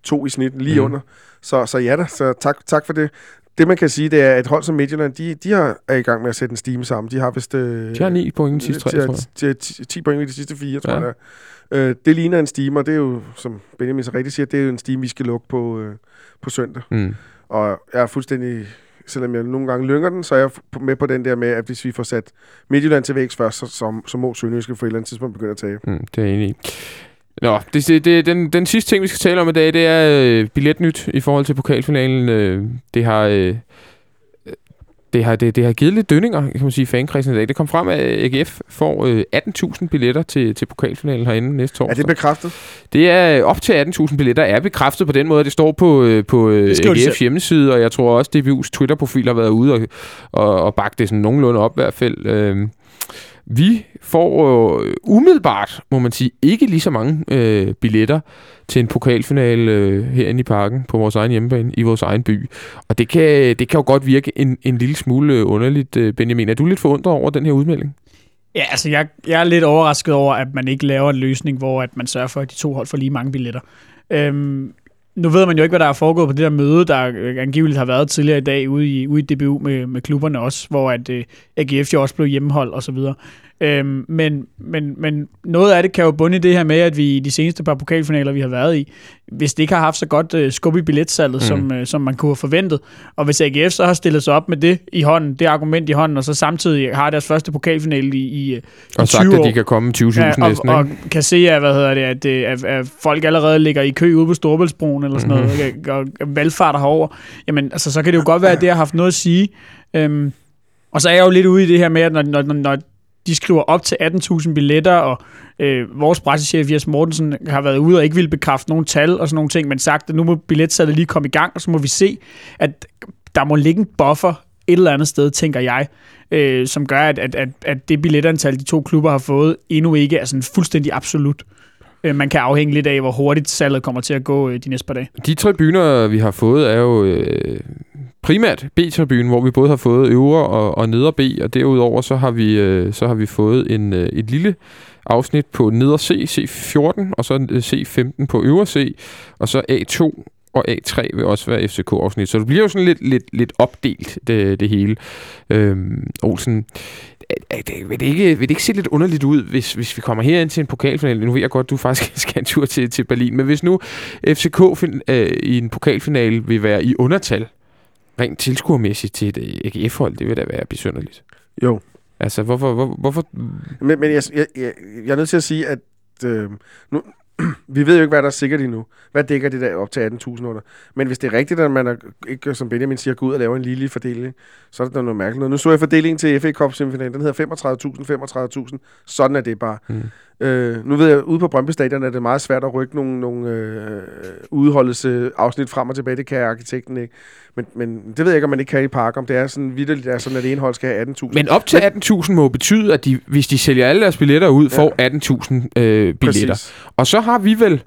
to i snit, lige Mhm. under. Så, så ja da, så tak, tak for det. Det man kan sige, det er, at hold som Midtjylland, de, de har, er i gang med at sætte en stime sammen. De har vist... Øh, De har 9 point i de sidste tre, tror jeg. de har 10 10 point i de sidste fire, tror jeg. det. Øh, det ligner en stime, og det er jo, som Benjamin så rigtigt siger, det er jo en stime, vi skal lukke på, øh, på søndag. Mm. Og jeg er fuldstændig, selvom jeg nogle gange lynger den, så er jeg med på den der med, at hvis vi får sat Midtjylland til vægs først, så, så, så må Sønderjyske på et eller andet tidspunkt begynde at tage. Mm, det er jeg enig i. Nå, det, det, det, den, den sidste ting, vi skal tale om i dag, det er øh, billetnyt i forhold til pokalfinalen. Øh, det har... Øh, det har, det, det har givet lidt dønninger, kan man sige, fankredsen i dag. Det kom frem, at AGF får øh, 18.000 billetter til, til pokalfinalen herinde næste torsdag. Er det bekræftet? Det er øh, op til 18.000 billetter, er bekræftet på den måde, at det står på, øh, på øh, AGF's hjemmeside, og jeg tror også, DBU's Twitter-profil har været ude og, og, og bakke det sådan nogenlunde op i hvert fald. Øh, vi får øh, umiddelbart, må man sige, ikke lige så mange øh, billetter til en pokalfinale øh, herinde i parken på vores egen hjemmebane, i vores egen by. Og det kan, det kan jo godt virke en, en lille smule øh, underligt, øh, Benjamin. Er du lidt forundret over den her udmelding? Ja, altså jeg, jeg er lidt overrasket over, at man ikke laver en løsning, hvor at man sørger for, at de to hold får lige mange billetter. Øhm, nu ved man jo ikke, hvad der er foregået på det der møde, der øh, angiveligt har været tidligere i dag ude i, ude i DBU med, med klubberne også, hvor at øh, AGF jo også blev hjemmehold og så videre. Øhm, men, men, men noget af det kan jo bunde i det her med, at vi i de seneste par pokalfinaler, vi har været i, hvis det ikke har haft så godt øh, skub i billetsalget, mm. som, øh, som man kunne have forventet, og hvis AGF så har stillet sig op med det i hånden, det argument i hånden, og så samtidig har deres første pokalfinale i, i, i Og 20 sagt, at år, de kan komme 20.000 ja, næsten, og, og kan se, at, hvad hedder det, at, øh, at, at folk allerede ligger i kø ude på Storbæltsbroen eller sådan Mhm. noget, ikke? og, og valgfarter herover. Jamen, altså, så kan det jo godt være, at det har haft noget at sige. Øhm, og så er jeg jo lidt ude i det her med, at når, når, når de skriver op til 18.000 billetter, og øh, vores pressechef Jes Mortensen har været ude og ikke ville bekræfte nogen tal og sådan nogle ting, men sagt, at nu må billetsalget lige komme i gang, og så må vi se, at der må ligge en buffer et eller andet sted, tænker jeg, øh, som gør, at, at, at, at det billetantal, de to klubber har fået, endnu ikke er sådan fuldstændig absolut. Øh, man kan afhænge lidt af, hvor hurtigt salget kommer til at gå øh, de næste par dage. De tribuner, vi har fået, er jo øh, primært B-tribunen, hvor vi både har fået øvre og, og nedre B, og derudover så har vi, øh, så har vi fået en, øh, et lille afsnit på nedre C, C14, og så øh, C15 på øvre C, og så A2 og A3 vil også være FCK-afsnit. Så det bliver jo sådan lidt, lidt, lidt opdelt, det, det hele. Øhm, Olsen, det, vil, det ikke, vil det ikke se lidt underligt ud, hvis, hvis vi kommer herind til en pokalfinale? Nu ved jeg godt, du faktisk skal en tur til, til Berlin, men hvis nu FCK fin, øh, i en pokalfinale vil være i undertal, rent tilskuermæssigt til et øh, AGF-hold, det vil da være besynderligt. Jo. Altså, hvorfor... hvor, hvorfor Men, men jeg, jeg, jeg, jeg er nødt til at sige, at øh, nu, vi ved jo ikke, hvad der er sikkert endnu. Hvad dækker det der op til 18.000 under? Men hvis det er rigtigt, at man er, ikke, som Benjamin siger, går ud og laver en lille fordeling, så er det da noget mærkeligt noget. Nu så jeg fordelingen til FA Cup semifinalen. Den hedder 35.000, 35.000. Sådan er det bare. Mm. Øh, nu ved jeg, ude på Brøndby Stadion er det meget svært at rykke nogle, nogle øh, udholdelse afsnit frem og tilbage. Det kan arkitekten ikke. Men, men det ved jeg ikke, om man ikke kan i park, om det er sådan vidderligt, er sådan, at det ene hold skal have 18.000. Men op til 18.000 må betyde, at de, hvis de sælger alle deres billetter ud, Ja. får 18.000 øh, billetter. Præcis. Og så har vi vel...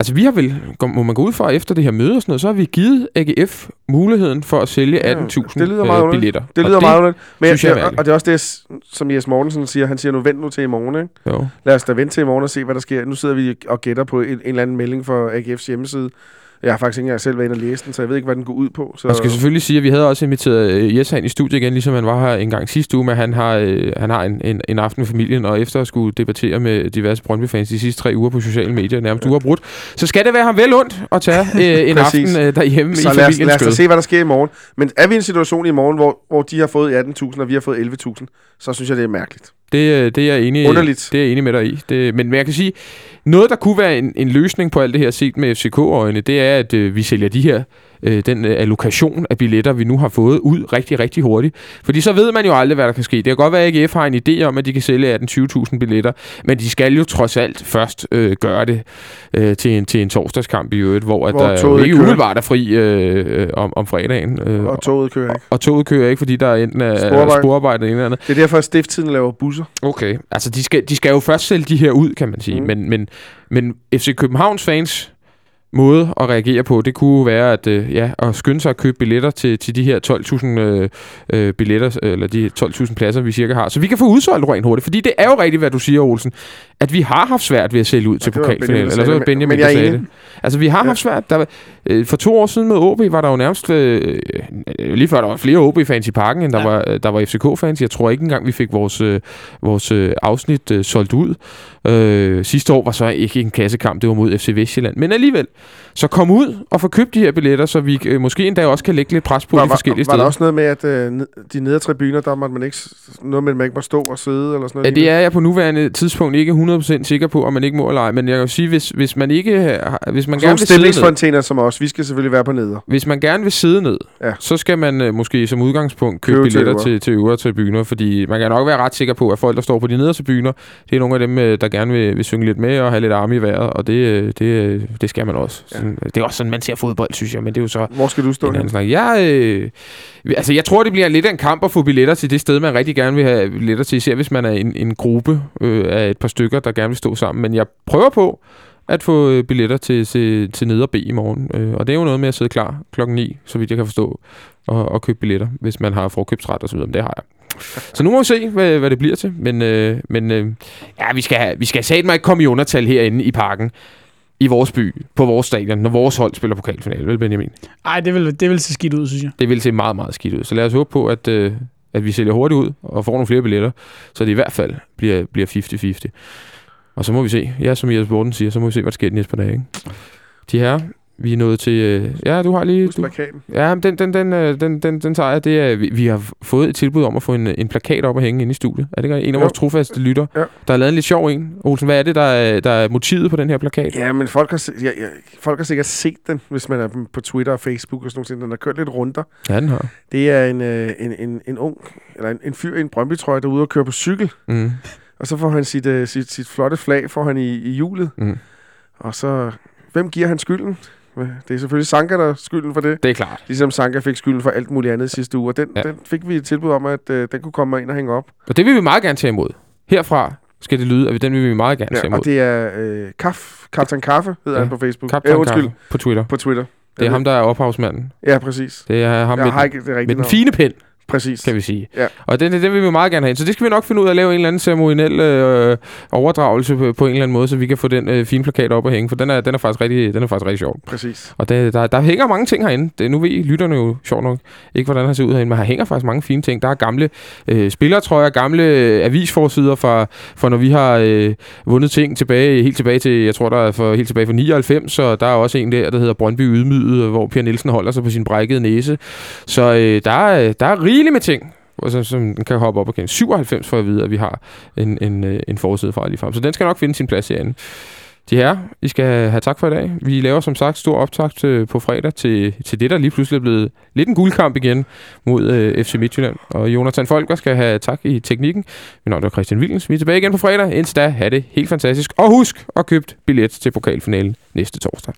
Altså, vi har vel, må man gå ud fra efter det her møde og sådan noget, så har vi givet AGF muligheden for at sælge Ja, 18.000 det lyder meget øh, billetter. Det Og lyder meget underligt. Men synes jeg, jeg og det er også det, som Jes Mortensen siger. Han siger, nu vent nu til i morgen. Ikke? Jo. Lad os da vente til i morgen og se, hvad der sker. Nu sidder vi og gætter på en, en eller anden melding for AGF's hjemmeside. Jeg har faktisk ikke engang selv været inde og læse den, så jeg ved ikke, hvad den går ud på. Så Jeg skal selvfølgelig sige, at vi havde også inviteret øh, Jes ind i studiet igen, ligesom han var her en gang sidste uge, men han har, øh, han har en, en, en aften med familien, og efter at skulle debattere med diverse Brøndby-fans de sidste tre uger på sociale medier, nærmest ja. uafbrudt, så skal det være ham vel ondt at tage øh, en aften øh, derhjemme i så lad os, lad os skød. se, hvad der sker i morgen. Men er vi i en situation i morgen, hvor, hvor de har fået 18.000, og vi har fået 11.000, så synes jeg, det er mærkeligt. Det, øh, det er jeg enig, Underligt. Det er jeg enig med dig i. Det, men, men jeg kan sige, noget der kunne være en, en løsning på alt det her set med FCK-øjne, det er, at øh, vi sælger de her øh, den øh, allokation af billetter, vi nu har fået ud rigtig, rigtig hurtigt. Fordi så ved man jo aldrig, hvad der kan ske. Det kan godt være, at AGF har en idé om, at de kan sælge 18-20.000 billetter, men de skal jo trods alt først øh, gøre det øh, til, en, til en torsdagskamp i øvrigt, hvor, at Hvor der jo toget ikke umiddelbart er fri øh, øh, om, om fredagen. Øh, Og toget kører ikke. og toget kører ikke, fordi der er enten er Sporarbejde. sporarbejde eller andet. Det er derfor, at stifttiden laver busser. Okay, altså de skal, de skal jo først sælge de her ud, kan man sige. Mm. Men, men, men FC Københavns fans måde at reagere på, det kunne være at, øh, ja, at skynde sig at købe billetter til, til de her 12.000 øh, øh, billetter, eller de 12.000 pladser, vi cirka har. Så vi kan få udsolgt rent hurtigt, fordi det er jo rigtigt, hvad du siger, Olsen, at vi har haft svært ved at sælge ud til pokalfinalen. Eller så var Benjamin, der er sagde det. Altså, vi har Ja. haft svært. Der, øh, for to år siden med OB var der jo nærmest... Øh, øh, lige før der var flere OB-fans i parken, end der, Ja. var, øh, der var FCK-fans. Jeg tror ikke engang, vi fik vores, øh, vores øh, afsnit øh, solgt ud. Øh, sidste år var så ikke en kassekamp, det var mod FC Vestjylland. Men alligevel, så kom ud og få købt de her billetter, så vi øh, måske endda også kan lægge lidt pres på var, de forskellige var, var steder. der også noget med, at øh, de nedre tribuner, der måtte man ikke, noget med, at man ikke må stå og sidde, eller sådan Ja, noget? det er jeg på nuværende tidspunkt ikke 100% sikker på, om man ikke må eller ej. Men jeg kan jo sige, hvis, hvis man ikke har, hvis man Sådan gerne vil sidde ned, stemningsfontæner som os, vi skal selvfølgelig være på neder. hvis man gerne vil sidde ned, Ja. så skal man øh, måske som udgangspunkt købe, Købe til billetter øvre. til, til øvre tribuner, fordi man kan nok være ret sikker på, at folk, der står på de nederste tribuner, det er nogle af dem, øh, der gerne vil, vil synge lidt med og have lidt arme i vejret, og det, øh, det, øh, det skal man også. Ja. Sådan, det er også sådan, man ser fodbold, synes jeg, men det er jo så Hvor skal du stå hen? snak. Jeg, øh, altså, jeg tror, det bliver lidt af en kamp at få billetter til det sted, man rigtig gerne vil have billetter til, især hvis man er en, en gruppe øh, af et par stykker, der gerne vil stå sammen. Men jeg prøver på at få øh, billetter til, til, til neder B i morgen. Øh, og det er jo noget med at sidde klar klokken 9, så vidt jeg kan forstå, og, og købe billetter, hvis man har forkøbsret og så videre. Men det har jeg. Så nu må vi se, hvad, hvad det bliver til. Men, øh, men øh, ja, vi skal, vi skal satme ikke komme i undertal herinde i parken i vores by, på vores stadion, når vores hold spiller pokalfinale, vel Benjamin? Ej, det vil, det vil se skidt ud, synes jeg. Det vil se meget, meget skidt ud. Så lad os håbe på, at, øh, at vi sælger hurtigt ud og får nogle flere billetter, så det i hvert fald bliver, bliver 50-50. Og så må vi se, ja, som Jes Borten siger, så må vi se, hvad der sker de næste par dage. Ikke? De her, vi er nået til... Øh, ja, du har lige... Husk Du, plakaten. ja, men den, den, den, øh, den, den, den tager jeg. Det er, vi, vi har fået et tilbud om at få en, en plakat op at hænge inde i studiet. Er det ikke en af Jo. vores trofaste lytter, Ja. der har lavet en lidt sjov en? Olsen, hvad er det, der er, der er motivet på den her plakat? Ja, men folk har, ja, ja, folk har sikkert set den, hvis man er på Twitter og Facebook og sådan noget. Den har kørt lidt runder. Ja, den har. Det er en, øh, en, en, en ung, eller en, en fyr i en Brøndby-trøje, der er ude og køre på cykel. Mm. Og så får han sit, øh, sit, sit flotte flag får han i, i hjulet. Mm. Og så, hvem giver han skylden? Det er selvfølgelig Sanka, der er skylden for det. Det er klart. Ligesom Sanka fik skylden for alt muligt andet sidste uge. Og den, Ja. den fik vi et tilbud om, at øh, den kunne komme ind og hænge op. Og det vil vi meget gerne tage imod. Herfra skal det lyde, at den vil vi meget gerne tage Ja, imod. og det er øh, Kaf, Kaptajn Kaffe, hedder Ja. han på Facebook. Kaptajn ja, undskyld, Kaffe på Twitter. på Twitter. Det er ham, der er ophavsmanden. Ja, præcis. Det er ham Jeg med, den, ikke med den fine pen, Præcis. kan vi sige. Ja. Og den, den, den vil vi meget gerne have ind. Så det skal vi nok finde ud af at lave en eller anden ceremoniel øh, overdragelse på, på en eller anden måde, så vi kan få den øh, fine plakat op og hænge. For den er, den er, faktisk, rigtig, den er faktisk rigtig sjov. Præcis. Og der, der, der hænger mange ting herinde. Det, nu ved I, lytterne jo sjovt nok ikke, hvordan han ser ud herinde, men her hænger faktisk mange fine ting. Der er gamle øh, spillertrøjer, gamle øh, avisforsider fra, fra når vi har øh, vundet ting tilbage, helt tilbage til, jeg tror, der er for, helt tilbage fra 99, og der er også en der, der hedder Brøndby Ydmyget, hvor Per Nielsen holder sig på sin brækkede næse. Så øh, der, er, der er rigeligt med ting, som, som den kan hoppe op og kende. 97 for at vide, at vi har en, en, øh, en forside fra lige frem. Så den skal nok finde sin plads herinde. De her, I skal have tak for i dag. Vi laver som sagt stor optakt til, på fredag til, til det, der lige pludselig er blevet lidt en guldkamp igen mod øh, FC Midtjylland. Og Jonathan Folker skal have tak i teknikken. Mit navn er Christian Wilkens. Vi er tilbage igen på fredag. Indtil da, have det helt fantastisk. Og husk at købe billet til pokalfinalen næste torsdag.